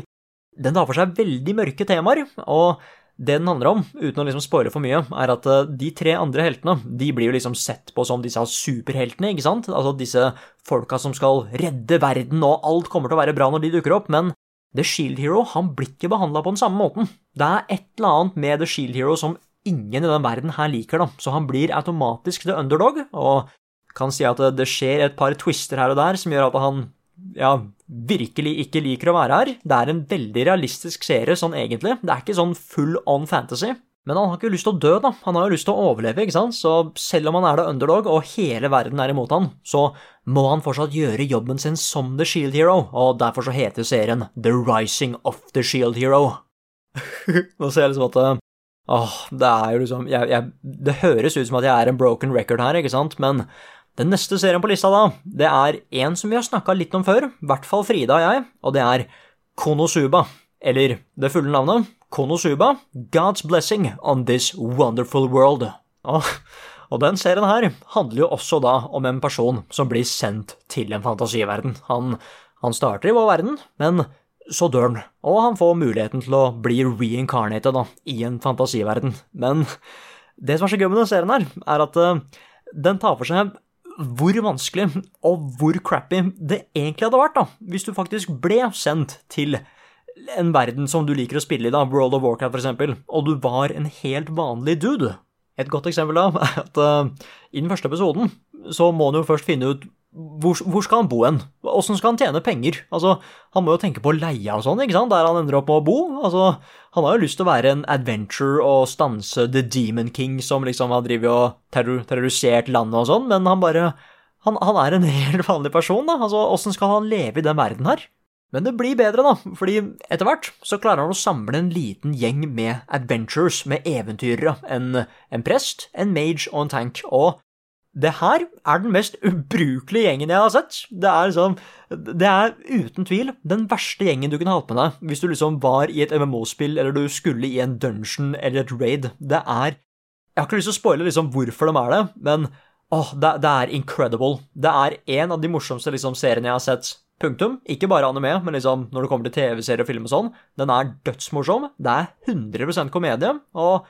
Den tar for seg veldig mørke temaer, og det den handler om, uten å liksom spoile for mye, er at eh, de tre andre heltene de blir jo liksom sett på som disse superheltene, ikke sant? Altså disse folka som skal redde verden, og alt kommer til å være bra når de dukker opp, men The Shield Hero han blir ikke behandla på den samme måten. Det er et eller annet med The Shield Hero som ingen i den verden her liker, da, så han blir automatisk the underdog, og kan si at det skjer et par twister her og der som gjør at han ja, virkelig ikke liker å være her. Det er en veldig realistisk serie sånn egentlig. Det er ikke sånn full on fantasy. Men han har ikke lyst til å dø, da. Han har jo lyst til å overleve, ikke sant? Så selv om han er det underdog, og hele verden er imot han, så må han fortsatt gjøre jobben sin som The Shield Hero, og derfor så heter serien The Rising of the Shield Hero. Nå ser jeg liksom at Åh, det er jo liksom jeg, jeg, Det høres ut som at jeg er en broken record her, ikke sant, men den neste serien på lista, da, det er en som vi har snakka litt om før, i hvert fall Frida og jeg, og det er Konosuba. Eller det fulle navnet Konosuba, God's Blessing on This Wonderful World. Og, og den serien her handler jo også da om en person som blir sendt til en fantasiverden. Han, han starter i vår verden, men så dør han, og han får muligheten til å bli reincarnated da, i en fantasiverden. Men det som er så gøy med den serien her, er at uh, den tar for seg hvor vanskelig og hvor crappy det egentlig hadde vært da, hvis du faktisk ble sendt til en verden som du liker å spille i, da, World of Warcraft eksempel, og du var en helt vanlig dude. Et godt eksempel da er at uh, i den første episoden så må han jo først finne ut hvor, hvor, skal han bo hen? Åssen skal han tjene penger? Altså, Han må jo tenke på leia og sånn, ikke sant, der han ender opp med å bo. Altså, Han har jo lyst til å være en adventure og stanse The Demon King, som liksom har drevet og terror, terrorisert landet og sånn, men han bare han, han, er en helt vanlig person, da. Altså, Åssen skal han leve i den verden her? Men det blir bedre, da, fordi etter hvert så klarer han å samle en liten gjeng med adventures, med eventyrere. En, en prest, en mage og en tank. Og det her er den mest ubrukelige gjengen jeg har sett. Det er liksom Det er uten tvil den verste gjengen du kunne hatt med deg hvis du liksom var i et MMO-spill, eller du skulle i en dungeon eller et raid. Det er Jeg har ikke lyst til å spoile liksom hvorfor de er det, men åh, det, det er incredible. Det er en av de morsomste liksom, seriene jeg har sett. Punktum. Ikke bare anime, men liksom når det kommer til TV-serier og film og sånn. Den er dødsmorsom. Det er 100% komedie. Og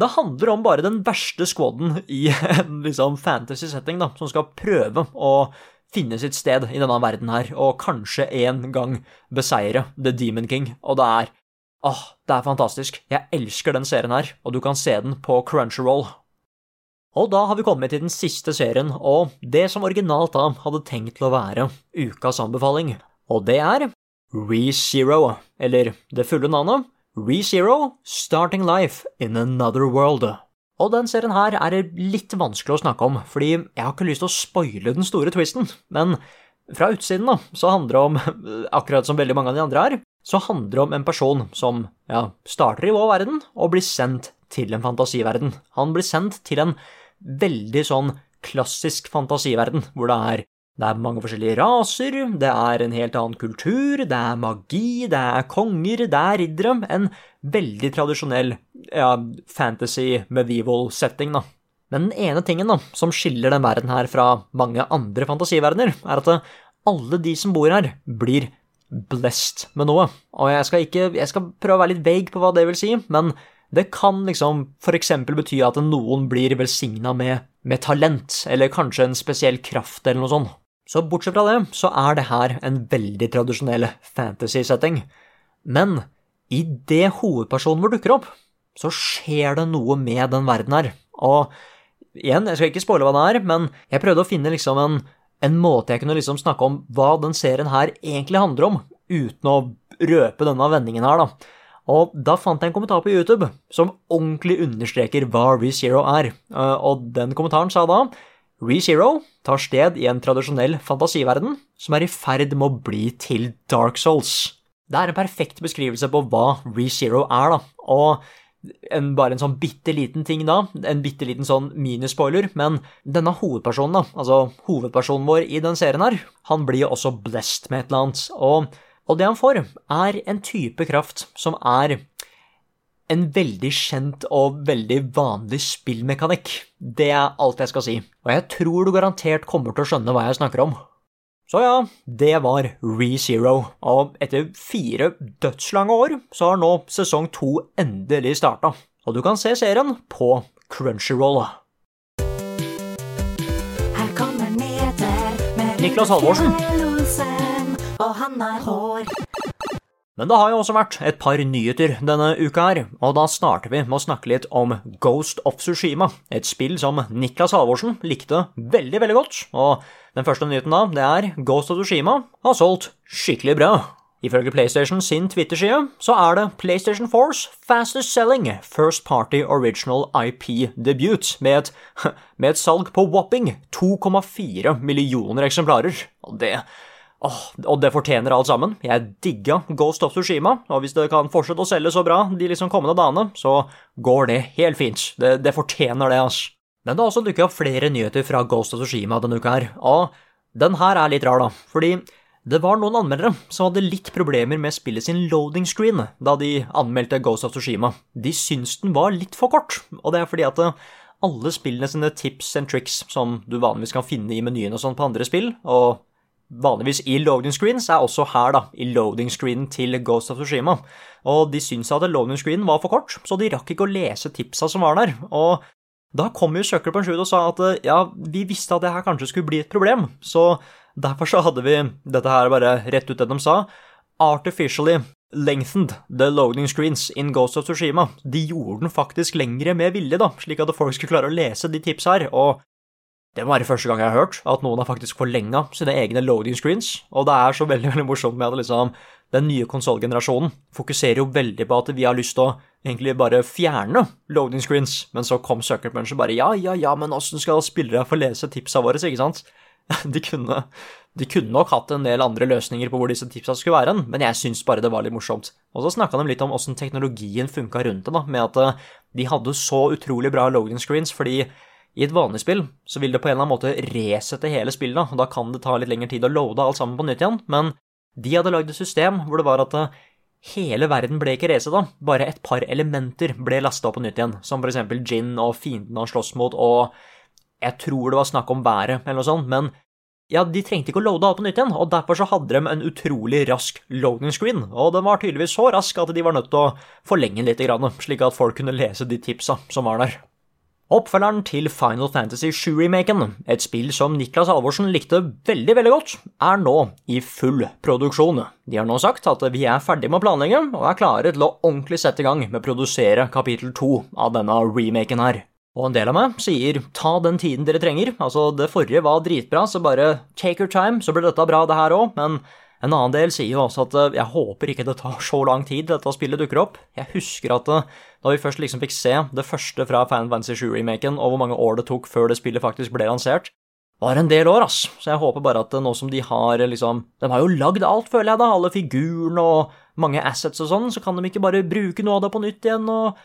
det handler om bare den verste squaden i en liksom fantasy-setting, da, som skal prøve å finne sitt sted i denne verden her, og kanskje en gang beseire The Demon King. Og det er Åh, det er fantastisk. Jeg elsker den serien her, og du kan se den på Crunchyroll. Og da har vi kommet til den siste serien, og det som originalt da hadde tenkt til å være ukas anbefaling, og det er ReZero, eller det fulle navnet ReZero Starting Life in Another World. Og den serien her er litt vanskelig å snakke om, fordi jeg har ikke lyst til å spoile den store twisten, men fra utsiden da, så handler det om, akkurat som veldig mange av de andre her, så handler det om en person som ja, starter i vår verden og blir sendt til en fantasiverden. Han blir sendt til en veldig sånn klassisk fantasiverden, hvor det er det er mange forskjellige raser, det er en helt annen kultur, det er magi, det er konger, det er riddere. En veldig tradisjonell ja, fantasy medieval setting, da. Men den ene tingen da, som skiller den verden her fra mange andre fantasiverdener, er at alle de som bor her, blir blessed med noe. Og jeg skal, ikke, jeg skal prøve å være litt vague på hva det vil si, men det kan liksom eksempel bety at noen blir velsigna med, med talent, eller kanskje en spesiell kraft eller noe sånt. Så bortsett fra det, så er det her en veldig tradisjonell fantasy-setting. Men idet hovedpersonen vår dukker opp, så skjer det noe med den verden her. Og igjen, jeg skal ikke spoile hva det er, men jeg prøvde å finne liksom en, en måte jeg kunne liksom snakke om hva den serien her egentlig handler om, uten å røpe denne vendingen her, da. Og da fant jeg en kommentar på YouTube som ordentlig understreker hva ReZero er, Eh, og den kommentaren sa da ReZero tar sted i en tradisjonell fantasiverden som er i ferd med å bli til Dark Souls. Det er en perfekt beskrivelse på hva ReZero er, da, og en, bare en sånn bitte liten ting da, en bitte liten sånn minispoiler, men denne hovedpersonen, da, altså hovedpersonen vår i den serien her, han blir også blessed med et eller annet, og, og det han får, er en type kraft som er en veldig kjent og veldig vanlig spillmekanikk. Det er alt jeg skal si, og jeg tror du garantert kommer til å skjønne hva jeg snakker om. Så ja, det var ReZero, og etter fire dødslange år så har nå sesong to endelig starta, og du kan se serien på Crunchyroll. Her kommer nyheter med Niklas Halvorsen. Og han har hår. Men det har jo også vært et par nyheter denne uka her, og da starter vi med å snakke litt om Ghost of Tsushima, et spill som Niklas Halvorsen likte veldig, veldig godt. Og den første nyheten da, det er Ghost of Tsushima har solgt skikkelig bra. Ifølge PlayStation sin Twitter-side så er det PlayStation 4s fastest selling first party original IP-debut, med, et- med et salg på whopping 2,4 millioner eksemplarer. Og det Åh, og det fortjener alt sammen. Jeg digga Ghost of Tsushima, og hvis det kan fortsette å selge så bra de liksom kommende dagene, så går det helt fint. Det, det fortjener det, ass. Men det har også dukket opp flere nyheter fra Ghost of Tsushima denne uka her, og den her er litt rar, da, fordi det var noen anmeldere som hadde litt problemer med spillet sin loading screen da de anmeldte Ghost of Tsushima. De syns den var litt for kort, og det er fordi at eh, alle spillene sine tips and tricks som du vanligvis kan finne i menyen og sånn på andre spill, og vanligvis i loading screens, er også her, da, i loading screenen til Ghost of Tsushima. Og de syntes at loading screenen var for kort, så de rakk ikke å lese tipsa som var der. Og da kom jo Sucker en ut og sa at ja, vi visste at det her kanskje skulle bli et problem, så derfor så hadde vi dette her bare rett ut det de sa. Artificially lengthened the loading screens in Ghost of Tsushima. De gjorde den faktisk lengre med vilje, da, slik at folk skulle klare å lese de tipsa her. og det må være første gang jeg har hørt at noen har faktisk forlenga sine egne loading screens, og det er så veldig veldig morsomt med at liksom, den nye konsollgenerasjonen fokuserer jo veldig på at vi har lyst til å egentlig bare fjerne loading screens, men så kom Sucker Punch og bare ja, ja, ja, men åssen skal spillere få lese tipsa våre, ikke sant? De kunne, de kunne nok hatt en del andre løsninger på hvor disse tipsa skulle være, men jeg syns bare det var litt morsomt. Og så snakka de litt om åssen teknologien funka rundt det, da, med at eh, de hadde så utrolig bra loading screens, fordi i et vanlig spill så vil det på en eller annen måte resette hele spillet, og da kan det ta litt lengre tid å loade alt sammen på nytt igjen, men de hadde lagd et system hvor det var at eh, hele verden ble ikke resetta, bare et par elementer ble lasta på nytt igjen, som for eksempel Gin og fiendene han slåss mot, og jeg tror det var snakk om været eller noe sånt, men ja, de trengte ikke å loade alt på nytt igjen, og derfor så hadde de en utrolig rask loading screen, og den var tydeligvis så rask at de var nødt til å forlenge den litt, grann, slik at folk kunne lese de tipsa som var der. Oppfølgeren til Final Fantasy 7-remaken, et spill som Niklas Halvorsen likte veldig veldig godt, er nå i full produksjon. De har nå sagt at vi er ferdig med å planlegge, og er klare til å ordentlig sette i gang med å produsere kapittel to av denne remaken her. Og en del av meg sier ta den tiden dere trenger, altså det forrige var dritbra, så bare take your time, så blir dette bra det her òg, men en annen del sier jo også at eh, jeg håper ikke det tar så lang tid dette spillet dukker opp. Jeg husker at eh, da vi først liksom fikk se det første fra Fan Fantasy 7-remaken, og hvor mange år det tok før det spillet faktisk ble lansert, var en del år, ass. Så jeg håper bare at eh, nå som de har liksom De har jo lagd alt, føler jeg, da. Alle figurene og mange assets og sånn, så kan de ikke bare bruke noe av det på nytt igjen og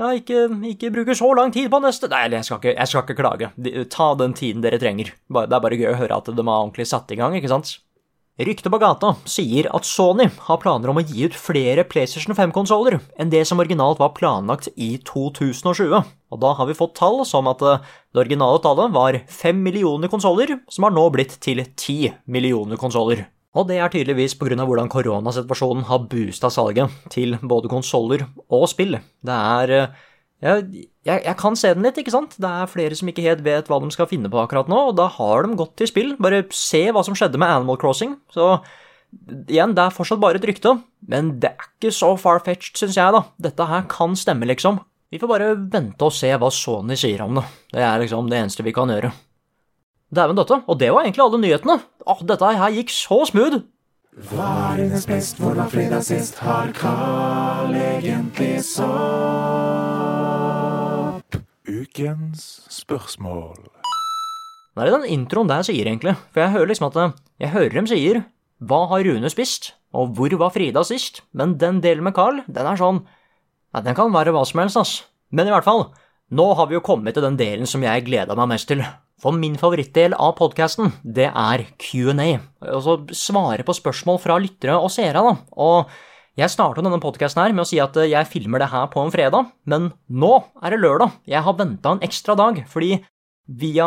ja, ikke, ikke bruke så lang tid på neste Nei, jeg skal ikke, jeg skal ikke klage. De, ta den tiden dere trenger. Det er bare gøy å høre at de har ordentlig satt i gang, ikke sant? Ryktet på gata sier at Sony har planer om å gi ut flere PlayStation 5-konsoller enn det som originalt var planlagt i 2020. Og da har vi fått tall som at eh, det originale tallet var 5 millioner konsoller, som har nå blitt til 10 millioner konsoller. Og det er tydeligvis pga. hvordan koronasituasjonen har boosta salget til både konsoller og spill. Det er eh, jeg, jeg, jeg kan se den litt, ikke sant? Det er flere som ikke helt vet hva de skal finne på akkurat nå, og da har de gått til spill. Bare se hva som skjedde med Animal Crossing. Så igjen, det er fortsatt bare et rykte, men det er ikke så far-fetched, syns jeg, da. Dette her kan stemme, liksom. Vi får bare vente og se hva Sony sier om det. Det er liksom det eneste vi kan gjøre. Dæven døtte, og det var egentlig alle nyhetene. Åh, dette her gikk så smooth. Hva er dines best, hvor var fredag sist? Har Carl egentlig sopp? Ukens spørsmål. Hva er det den introen der sier, egentlig? For jeg hører liksom at eh, Jeg hører dem sier Hva har Rune spist? Og hvor var Frida sist? Men den delen med Carl, den er sånn Ja, den kan være hva som helst, ass. Men i hvert fall, nå har vi jo kommet til den delen som jeg gleda meg mest til. For min favorittdel av podkasten, det er Q&A. Altså svare på spørsmål fra lyttere og seere, da. Og jeg starta denne podkasten med å si at eh, jeg filmer det her på en fredag, men nå er det lørdag. Jeg har venta en ekstra dag, fordi via,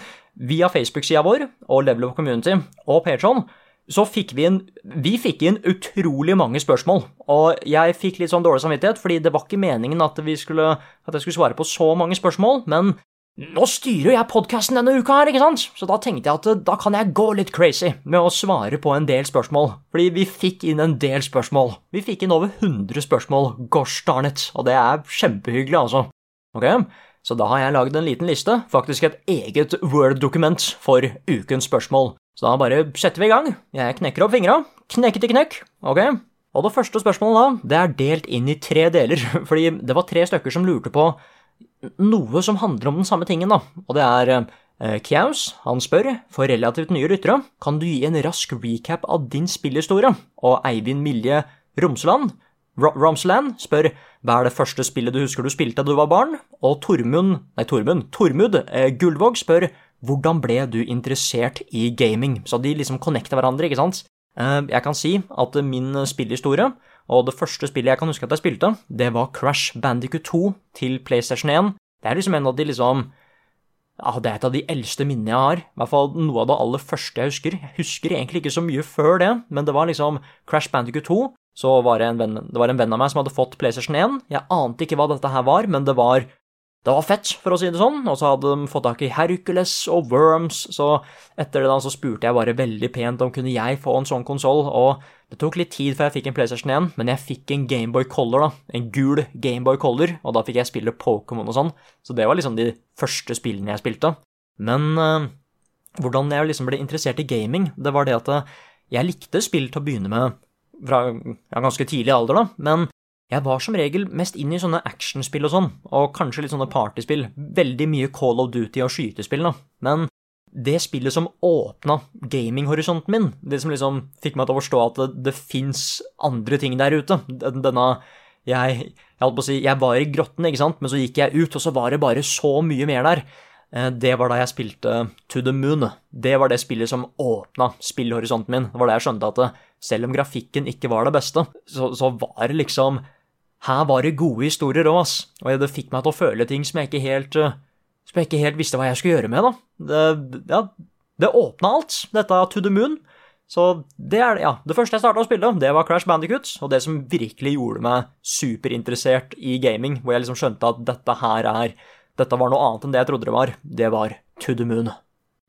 via Facebook-sida vår og Level of Community og Patreon så fikk vi inn Vi fikk inn utrolig mange spørsmål, og jeg fikk litt sånn dårlig samvittighet, fordi det var ikke meningen at, skulle, at jeg skulle svare på så mange spørsmål, men nå styrer jeg podkasten denne uka her, ikke sant? Så da tenkte jeg at eh, da kan jeg gå litt crazy med å svare på en del spørsmål. Fordi vi fikk inn en del spørsmål. Vi fikk inn over 100 spørsmål, gosh og det er kjempehyggelig, altså. Ok, så da har jeg lagd en liten liste, faktisk et eget Word-dokument for ukens spørsmål. Så da bare setter vi i gang. Jeg knekker opp fingra. Knekkete knekk. Ok? Og det første spørsmålet da, det er delt inn i tre deler, fordi det var tre stykker som lurte på noe som handler om den samme tingen, da. Og det er eh, Kjaus, han spør, for relativt nye lyttere, kan du gi en rask recap av din spillhistorie? Og Eivind Milje Romsland, Romsland spør hva er det første spillet du husker du spilte da du var barn? Og Tormund, nei Tormund, Tormud eh, Gullvåg spør hvordan ble du interessert i gaming? Så de liksom connecter hverandre, ikke sant? Eh, jeg kan si at min spillhistorie, og det første spillet jeg kan huske at jeg spilte, det var Crash Bandicoot 2 til PlayStation 1. Det er liksom en av de liksom ja, Det er et av de eldste minnene jeg har. I hvert fall noe av det aller første jeg husker. Jeg husker egentlig ikke så mye før det, men det var liksom Crash Bandicoot 2. Så var det en venn, det var en venn av meg som hadde fått PlayStation 1. Jeg ante ikke hva dette her var, men det var det var fett, for å si det sånn, og så hadde de fått tak i Hercules og Worms, så etter det da så spurte jeg bare veldig pent om kunne jeg få en sånn konsoll, og det tok litt tid før jeg fikk en PlayStation 1, men jeg fikk en Gameboy Color, da, en gul Gameboy Color, og da fikk jeg spille Pokémon og sånn, så det var liksom de første spillene jeg spilte. Men uh, hvordan jeg liksom ble interessert i gaming, det var det at øh, jeg likte spill til å begynne med fra ja, ganske tidlig alder, da, men jeg var som regel mest inn i sånne actionspill og sånn, og kanskje litt sånne partyspill. Veldig mye Call of Duty og skytespill, da. Men det spillet som åpna gaminghorisonten min, det som liksom fikk meg til å forstå at det, det fins andre ting der ute Denne jeg, jeg holdt på å si, jeg var i grotten, ikke sant, men så gikk jeg ut, og så var det bare så mye mer der. Det var da jeg spilte To the Moon. Det var det spillet som åpna spillhorisonten min. Det var da jeg skjønte at selv om grafikken ikke var det beste, så, så var det liksom her var det gode historier òg, ass. Og det fikk meg til å føle ting som jeg ikke helt uh, Som jeg ikke helt visste hva jeg skulle gjøre med, da. Det, ja, det åpna alt, dette To the Moon. Så det er ja, det første jeg starta å spille, det var Crash Bandicoot. Og det som virkelig gjorde meg superinteressert i gaming, hvor jeg liksom skjønte at dette her er Dette var noe annet enn det jeg trodde det var. Det var To the Moon.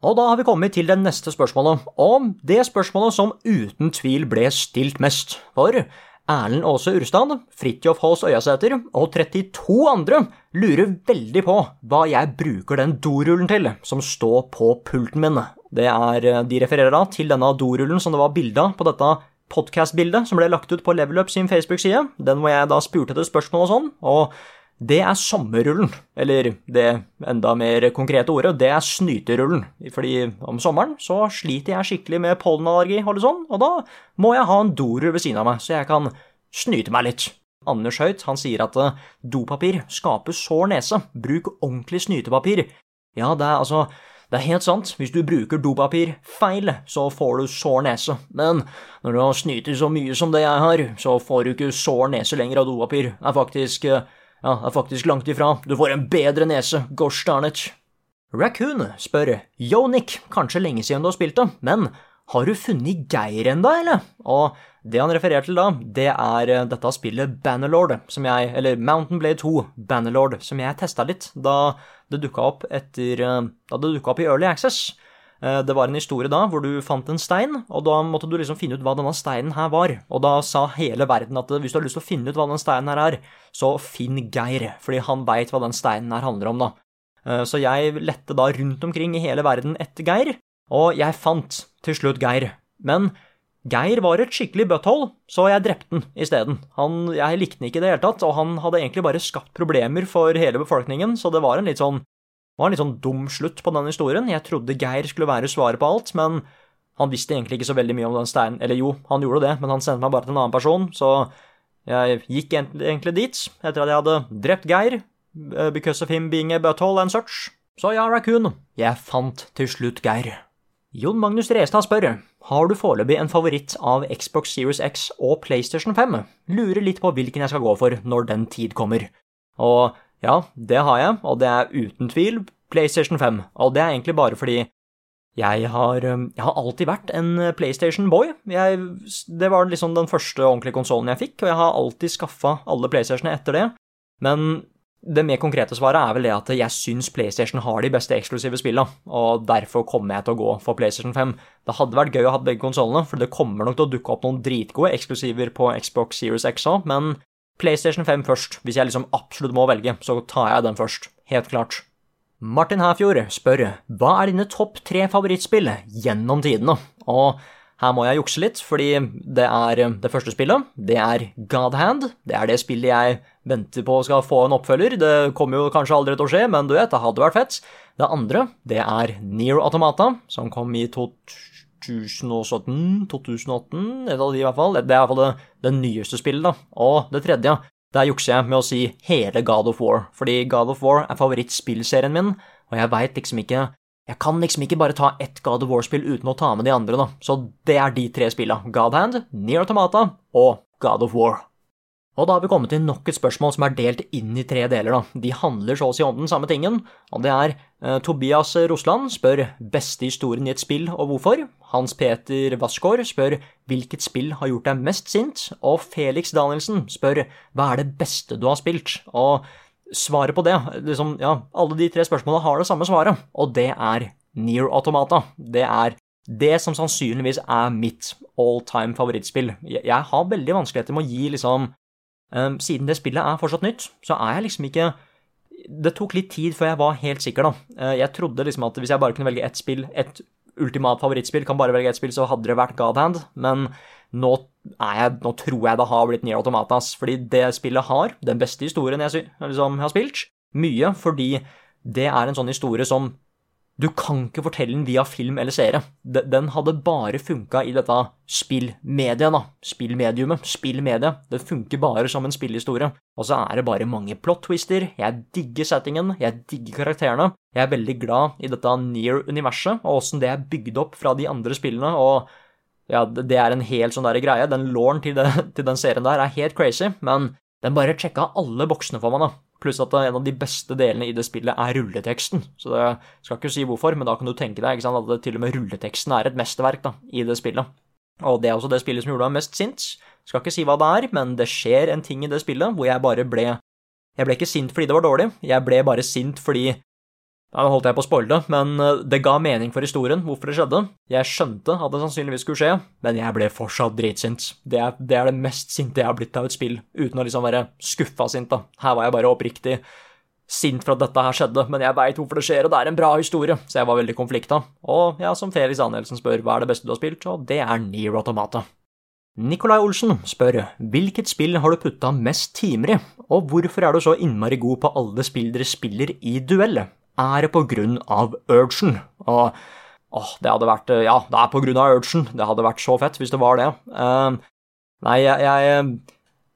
Og da har vi kommet til det neste spørsmålet, om det spørsmålet som uten tvil ble stilt mest. For Erlend Aase Urstad, Fridtjof Haas Øyasæter og 32 andre lurer veldig på hva jeg bruker den dorullen til som står på pulten min. Det er, De refererer da til denne dorullen som det var bilde av på dette podkast-bildet som ble lagt ut på Level Up sin Facebook-side. Den hvor jeg da spurte etter spørsmål og sånn. og det er sommerrullen, eller det enda mer konkrete ordet, det er snyterullen. Fordi om sommeren så sliter jeg skikkelig med pollenallergi, og sånn, og da må jeg ha en dorull ved siden av meg, så jeg kan snyte meg litt. Anders Høyt han sier at eh, dopapir skaper sår nese, bruk ordentlig snytepapir. Ja, det er altså det er helt sant, hvis du bruker dopapir feil, så får du sår nese, men når du har snyter så mye som det jeg har, så får du ikke sår nese lenger av dopapir. Det er faktisk eh, ja, det er faktisk langt ifra. Du får en bedre nese, gosh darn. Raccoon spør Yo, Nick, kanskje lenge siden du har spilt det, men har du funnet Geir enda, eller? Og det han refererer til da, det er eh, dette spillet Bannerlord, som jeg, eller Mountain Blade 2 Bannerlord, som jeg testa litt da det dukka opp etter eh, Da det dukka opp i Early Access. Eh, Det var en historie da hvor du fant en stein, og da måtte du liksom finne ut hva denne steinen her var. Og da sa hele verden at hvis du har lyst til å finne ut hva den steinen her er, så finn Geir, fordi han veit hva den steinen her handler om, da. Eh, Så jeg lette da rundt omkring i hele verden etter Geir, og jeg fant til slutt Geir. Men Geir var et skikkelig butthole, så jeg drepte han isteden. Jeg likte han ikke i det hele tatt, og han hadde egentlig bare skapt problemer for hele befolkningen, så det var en litt sånn det var en litt sånn dum slutt på den historien. Jeg trodde Geir skulle være svaret på alt, men han visste egentlig ikke så veldig mye om den steinen. Eller jo, han gjorde det, men han sendte meg bare til en annen person, så jeg gikk egentlig dit etter at jeg hadde drept Geir, eh, because of him being a butthole and such. Så ja, Raccoon, jeg fant til slutt Geir. Jon Magnus Restad spør har du foreløpig en favoritt av Xbox Series X og PlayStation 5. Lurer litt på hvilken jeg skal gå for når den tid kommer. Og ja, det har jeg, og det er uten tvil PlayStation 5. Og det er egentlig bare fordi jeg har, jeg har alltid vært en PlayStation-boy. Det var liksom den første ordentlige konsollen jeg fikk, og jeg har alltid skaffa alle PlayStationene etter det. Men det mer konkrete svaret er vel det at jeg syns PlayStation har de beste eksklusive spillene, og derfor kommer jeg til å gå for PlayStation 5. Det hadde vært gøy å ha begge konsollene, for det kommer nok til å dukke opp noen dritgode eksklusiver på Xbox Series X òg, men PlayStation 5 først. Hvis jeg liksom absolutt må velge, så tar jeg den først. Helt klart. Martin Herfjord spør hva er dine topp tre favorittspill gjennom tidene? Og her må jeg jukse litt, fordi det er det første spillet. Det er Godhand. Det er det spillet jeg venter på skal få en oppfølger. Det kommer jo kanskje aldri til å skje, men du vet, det hadde vært fett. Det andre, det er Near Automata, som kom i 2017, 2018, et av de i hvert fall. Det er i hvert fall det, det nyeste spillet, da. Og det tredje, der jukser jeg med å si hele God of War, fordi God of War er favorittspillserien min, og jeg veit liksom ikke Jeg kan liksom ikke bare ta ett God of War-spill uten å ta med de andre, da. Så det er de tre spilla. Godhand, Near Automata og God of War. Og da har vi kommet til nok et spørsmål som er delt inn i tre deler. da. De handler så å si om den samme tingen, og det er eh, Tobias Rosland spør beste historien i et spill og hvorfor. Hans Peter Wassgaard spør hvilket spill har gjort deg mest sint, og Felix Danielsen spør hva er det beste du har spilt. Og svaret på det, liksom, ja, alle de tre spørsmålene har det samme svaret, og det er Near Automata. Det er det som sannsynligvis er mitt all time favorittspill. Jeg, har veldig vanskeligheter med å gi liksom siden det spillet er fortsatt nytt, så er jeg liksom ikke Det tok litt tid før jeg var helt sikker, da. Uh, jeg trodde liksom at hvis jeg bare kunne velge ett spill, et ultimat favorittspill, kan bare velge ett spill, så hadde det vært Godhand, men nå, er jeg, nå tror jeg det har blitt Near Automatas, fordi det spillet har den beste historien jeg, liksom, jeg har spilt. Mye fordi det er en sånn historie som du kan ikke fortelle den via film eller serie. Den hadde bare funka i dette spillmediet, da. Spillmediumet. Spillmediet. Det funker bare som en spillhistorie. Og så er det bare mange plot twister. Jeg digger settingen, jeg digger karakterene. Jeg er veldig glad i dette Near-universet, og åssen det er bygd opp fra de andre spillene. og ja, det det er en helt sånn der greie. Den lauren til, til den serien der er helt crazy, men den bare sjekka alle boksene for meg, da. Pluss at en av de beste delene i det spillet er rulleteksten. Så det skal ikke si hvorfor, men da kan du tenke deg sant, at til og med rulleteksten er et mesterverk i det spillet. Og det er også det spillet som gjorde meg mest sint. Skal ikke si hva det er, men det skjer en ting i det spillet hvor jeg bare ble Jeg ble ikke sint fordi det var dårlig, jeg ble bare sint fordi da holdt jeg på å spoile det, men eh, det ga mening for historien, hvorfor det skjedde. Jeg skjønte at det sannsynligvis skulle skje, men jeg ble fortsatt dritsint. Det er, det er det mest sinte jeg har blitt av et spill, uten å liksom være skuffa sint, da. Her var jeg bare oppriktig sint for at dette her skjedde, men jeg veit hvorfor det skjer, og det er en bra historie, så jeg var veldig konflikta. Og ja, som Felix Danielsen spør, hva er det beste du har spilt, og det er Near Automata. Nikolai Olsen spør hvilket spill har du putta mest timer i, og hvorfor er du så innmari god på alle spill dere spiller i duell? Er det på grunn av urgen? Og åh, det hadde vært Ja, det er på grunn av urgen. Det hadde vært så fett hvis det var det. Uh, nei, jeg, jeg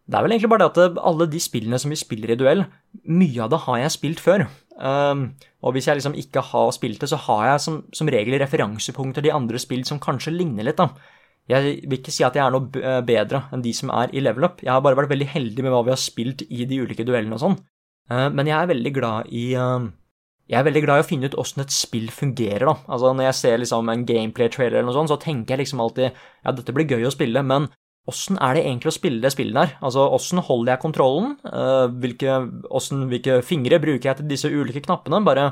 Det er vel egentlig bare det at alle de spillene som vi spiller i duell, mye av det har jeg spilt før. Uh, og hvis jeg liksom ikke har spilt det, så har jeg som, som regel referansepunkter til andre spill som kanskje ligner litt, da. Jeg vil ikke si at jeg er noe eh, bedre enn de som er i level up. Jeg har bare vært veldig heldig med hva vi har spilt i de ulike duellene og sånn. Eh, Men jeg er veldig glad i eh, Jeg er veldig glad i å finne ut åssen et spill fungerer, da. Altså når jeg ser liksom en gameplay-trailer eller noe sånt, så tenker jeg liksom alltid ja, dette blir gøy å spille, men åssen er det egentlig å spille det spillet der? Altså åssen holder jeg kontrollen? Eh, Hvilke, hvordan, hvilke fingre bruker jeg til disse ulike knappene? Bare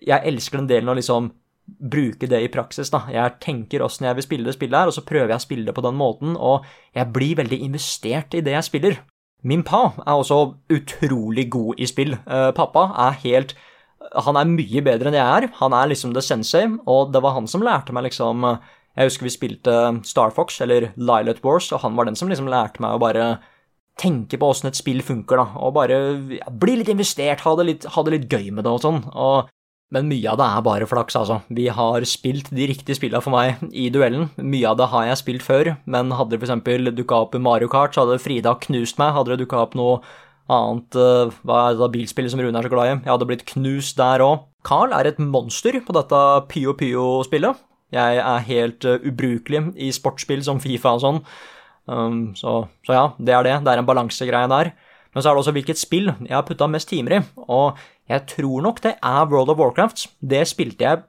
Jeg elsker den delen av liksom bruke det i praksis, da. Jeg tenker åssen jeg vil spille det spillet her, og så prøver jeg å spille det på den måten, og jeg blir veldig investert i det jeg spiller. Min pa er også utrolig god i spill. Eh, pappa er helt Han er mye bedre enn jeg er. Han er liksom the sensei, og det var han som lærte meg liksom Jeg husker vi spilte Star Fox, eller Lilet Wars, og han var den som liksom lærte meg å bare tenke på åssen et spill funker, da, og bare ja, bli litt investert, ha det litt, ha det litt gøy med det og sånn. Og, men mye av det er bare flaks, altså. Vi har spilt de riktige spillene for meg i duellen. Mye av det har jeg spilt før, men hadde det eksempel dukka opp Mario Kart, så hadde Frida knust meg. Hadde det dukka opp noe annet, uh, hva er det da bilspillet som Rune er så glad i? Jeg hadde blitt knust der òg. Carl er et monster på dette Pio Pio-spillet. Jeg er helt uh, ubrukelig i sportsspill som Fifa og sånn. Um, så, så, ja, det er det. Det er en balansegreie der. Men så er det også hvilket spill jeg har putta mest timer i. Og jeg tror nok det er World of Warcraft. Det spilte jeg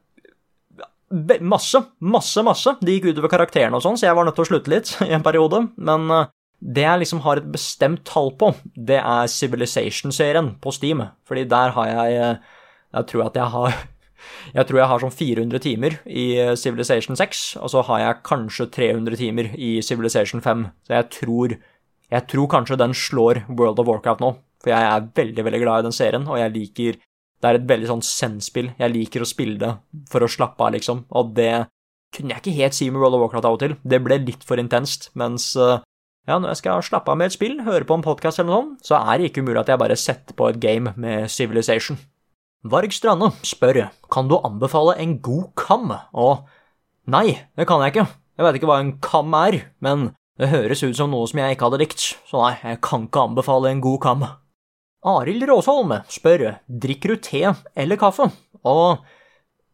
masse, masse, masse. Det gikk utover karakterene og sånn, så jeg var nødt til å slutte litt i en periode. Men uh, det jeg liksom har et bestemt tall på, det er Civilization-serien på Steam. Fordi der har jeg uh, Jeg tror at jeg har jeg tror jeg har sånn 400 timer i Civilization 6, og så har jeg kanskje 300 timer i Civilization 5. Så jeg tror, jeg tror kanskje den slår World of Warcraft nå, for jeg er veldig, veldig glad i den serien, og jeg liker Det er et veldig sånn send-spill. Jeg liker å spille det for å slappe av, liksom, og det kunne jeg ikke helt si med World of Warcraft av og til. Det ble litt for intenst, mens ja, når jeg skal slappe av med et spill, høre på en podkast eller noe sånt, så er det ikke umulig at jeg bare setter på et game med Civilization. Varg Strande spør kan du anbefale en god kam, og nei, det kan jeg ikke. Jeg vet ikke hva en kam er, men det høres ut som noe som jeg ikke hadde likt, så nei, jeg kan ikke anbefale en god kam. Arild Råsholm spør drikker du te eller kaffe, og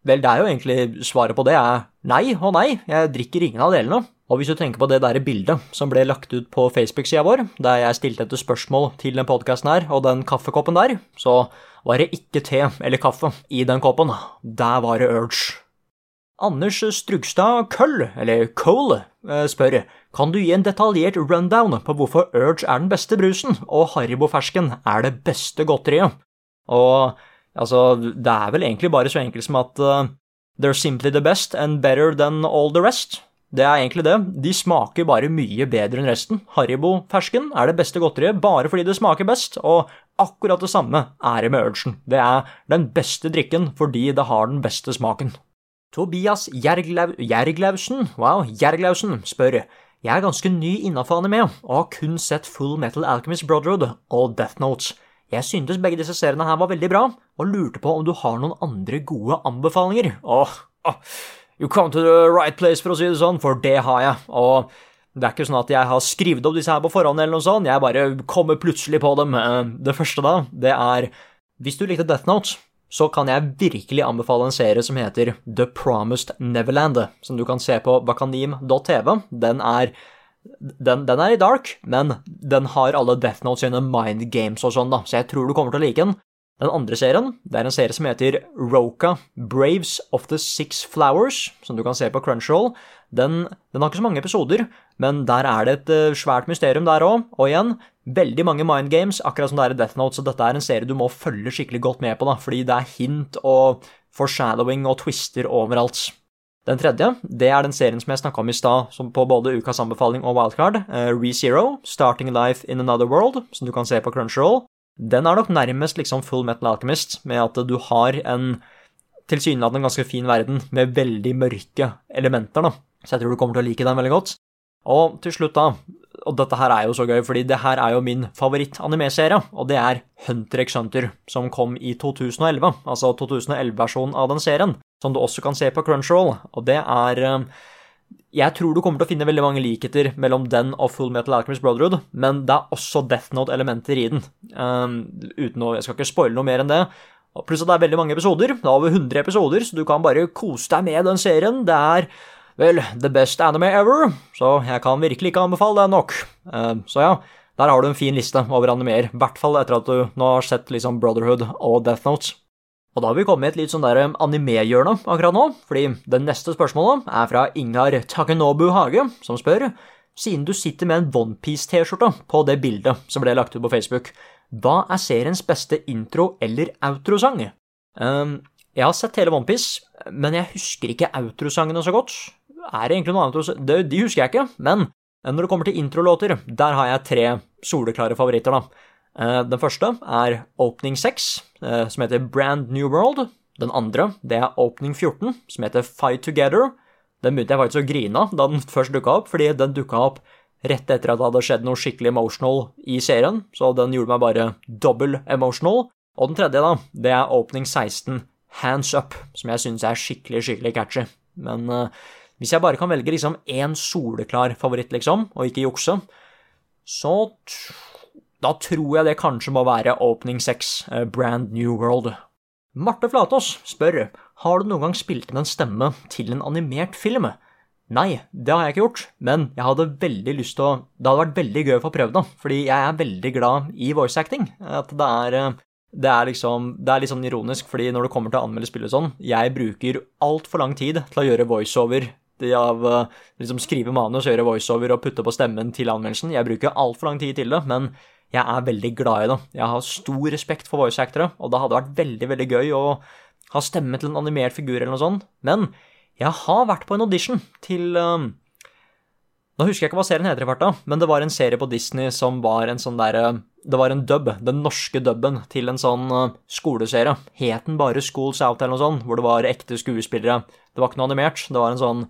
vel, det er jo egentlig svaret på det er nei og nei, jeg drikker ingen av delene. Og hvis du tenker på det der bildet som ble lagt ut på Facebook-sida vår, der jeg stilte etter spørsmål til den podkasten her, og den kaffekoppen der, så var det ikke te eller kaffe i den koppen. Der var det Urge. Anders Strugstad Køll, eller Cole, spør kan du gi en detaljert rundown på hvorfor Urge er den beste brusen, og Haribo-fersken er det beste godteriet. Og altså, det er vel egentlig bare så enkelt som at uh, they're simply the best and better than all the rest. Det er egentlig det. De smaker bare mye bedre enn resten. Haribo-fersken er det beste godteriet bare fordi det smaker best, og akkurat det samme er det med Urgen. Det er den beste drikken fordi det har den beste smaken. Tobias Gjerglau Gjerglausen wow, spør jeg er ganske ny innafor anime og har kun sett Full Metal Alchemist Brotherhood og Death Notes. Jeg syntes begge disse seriene her var veldig bra, og lurte på om du har noen andre gode anbefalinger. Åh, åh. You come to the right place, for å si det sånn, for det har jeg. Og det er ikke sånn at jeg har skrevet opp disse her på forhånd, eller noe sånt, jeg bare kommer plutselig på dem. Det første, da, det er Hvis du likte Death Note, så kan jeg virkelig anbefale en serie som heter The Promised Neverland, som du kan se på bakanim.tv. Den er den, den, er i dark, men den har alle Death Note sine mind games og sånn, da, så jeg tror du kommer til å like den. Den andre serien det er en serie som heter Roka Braves of the Six Flowers, som du kan se på Crunchyroll. Den, den har ikke så mange episoder, men der er det et uh, svært mysterium der òg. Og igjen, veldig mange mind games, akkurat som det er i Death Note, så dette er en serie du må følge skikkelig godt med på, da, fordi det er hint og foreshadowing og twister overalt. Den tredje det er den serien som jeg snakka om i stad, på både Ukas anbefaling og Wildcard. Uh, ReZero, Starting Life in Another World, som du kan se på Crunchyroll. Den er nok nærmest liksom Full Metal Alchemist, med at du har en tilsynelatende ganske fin verden med veldig mørke elementer, da. Så jeg tror du kommer til å like den veldig godt. Og til slutt, da, og dette her er jo så gøy, fordi det her er jo min favoritt-animeserie, og det er Hunter x Hunter, som kom i 2011, altså 2011-versjonen av den serien, som du også kan se på Crunchyroll, og det er eh, jeg tror du kommer til å finne veldig mange likheter mellom den og Full Metal Alchemist Brotherhood, men det er også Death Note-elementer i den. Um, uten å, Jeg skal ikke spoile noe mer enn det. Pluss at det er veldig mange episoder. Det er over 100 episoder, så du kan bare kose deg med den serien. Det er vel the best anime ever, så jeg kan virkelig ikke anbefale det nok. Um, så ja, der har du en fin liste over animeer. I hvert fall etter at du nå har sett liksom Brotherhood og Death Note. Og da har vi kommet i et litt sånn der um, anime-hjørne akkurat nå, fordi det neste spørsmålet er fra Ingar Takenobu Hage, som spør siden du sitter med en OnePiece-T-skjorte på det bildet som ble lagt ut på Facebook, hva er seriens beste intro- eller outrosang? Um, Jeg har sett hele OnePiece, men jeg husker ikke outrosangene så godt. Er det egentlig noe annet det, De husker jeg ikke, men når det kommer til introlåter, der har jeg tre soleklare favoritter, da. Eh, Den første er Opening 6, eh, som heter Brand New World. Den andre, det er Opening 14, som heter Fight Together. Den begynte jeg faktisk å grine av da den først dukka opp, fordi den dukka opp rett etter at det hadde skjedd noe skikkelig emotional i serien, så den gjorde meg bare double emotional. Og den tredje, da, det er Opening 16, Hands Up, som jeg syns er skikkelig, skikkelig catchy. Men uh, hvis jeg bare kan velge liksom én soleklar favoritt, liksom, og ikke jukse, så t- da tror jeg det kanskje må være Opening 6, eh, Brand New World. Marte Flatås spør har du noen gang spilt inn en stemme til en animert film. Nei, det har jeg ikke gjort, men jeg hadde veldig lyst til å Det hadde vært veldig gøy å få prøvd det, fordi jeg er veldig glad i voice acting. At det er eh, det er liksom Det er litt sånn ironisk, fordi når det kommer til å anmelde spill og sånn, jeg bruker altfor lang tid til å gjøre voiceover av eh, liksom skrive manus, gjøre voiceover og putte på stemmen til anmeldelsen. Jeg bruker altfor lang tid til det, men jeg er veldig glad i det. Jeg har stor respekt for voice actere, og det hadde vært veldig, veldig gøy å ha stemme til en animert figur eller noe sånt. Men jeg har vært på en audition til um, Nå husker jeg ikke hva serien heter i farta, men det var en serie på Disney som var en sånn derre Det var en dub, den norske dubben til en sånn uh, skoleserie. Het den bare Schools Out eller noe sånt, hvor det var ekte skuespillere. Det var ikke noe animert, det var en sånn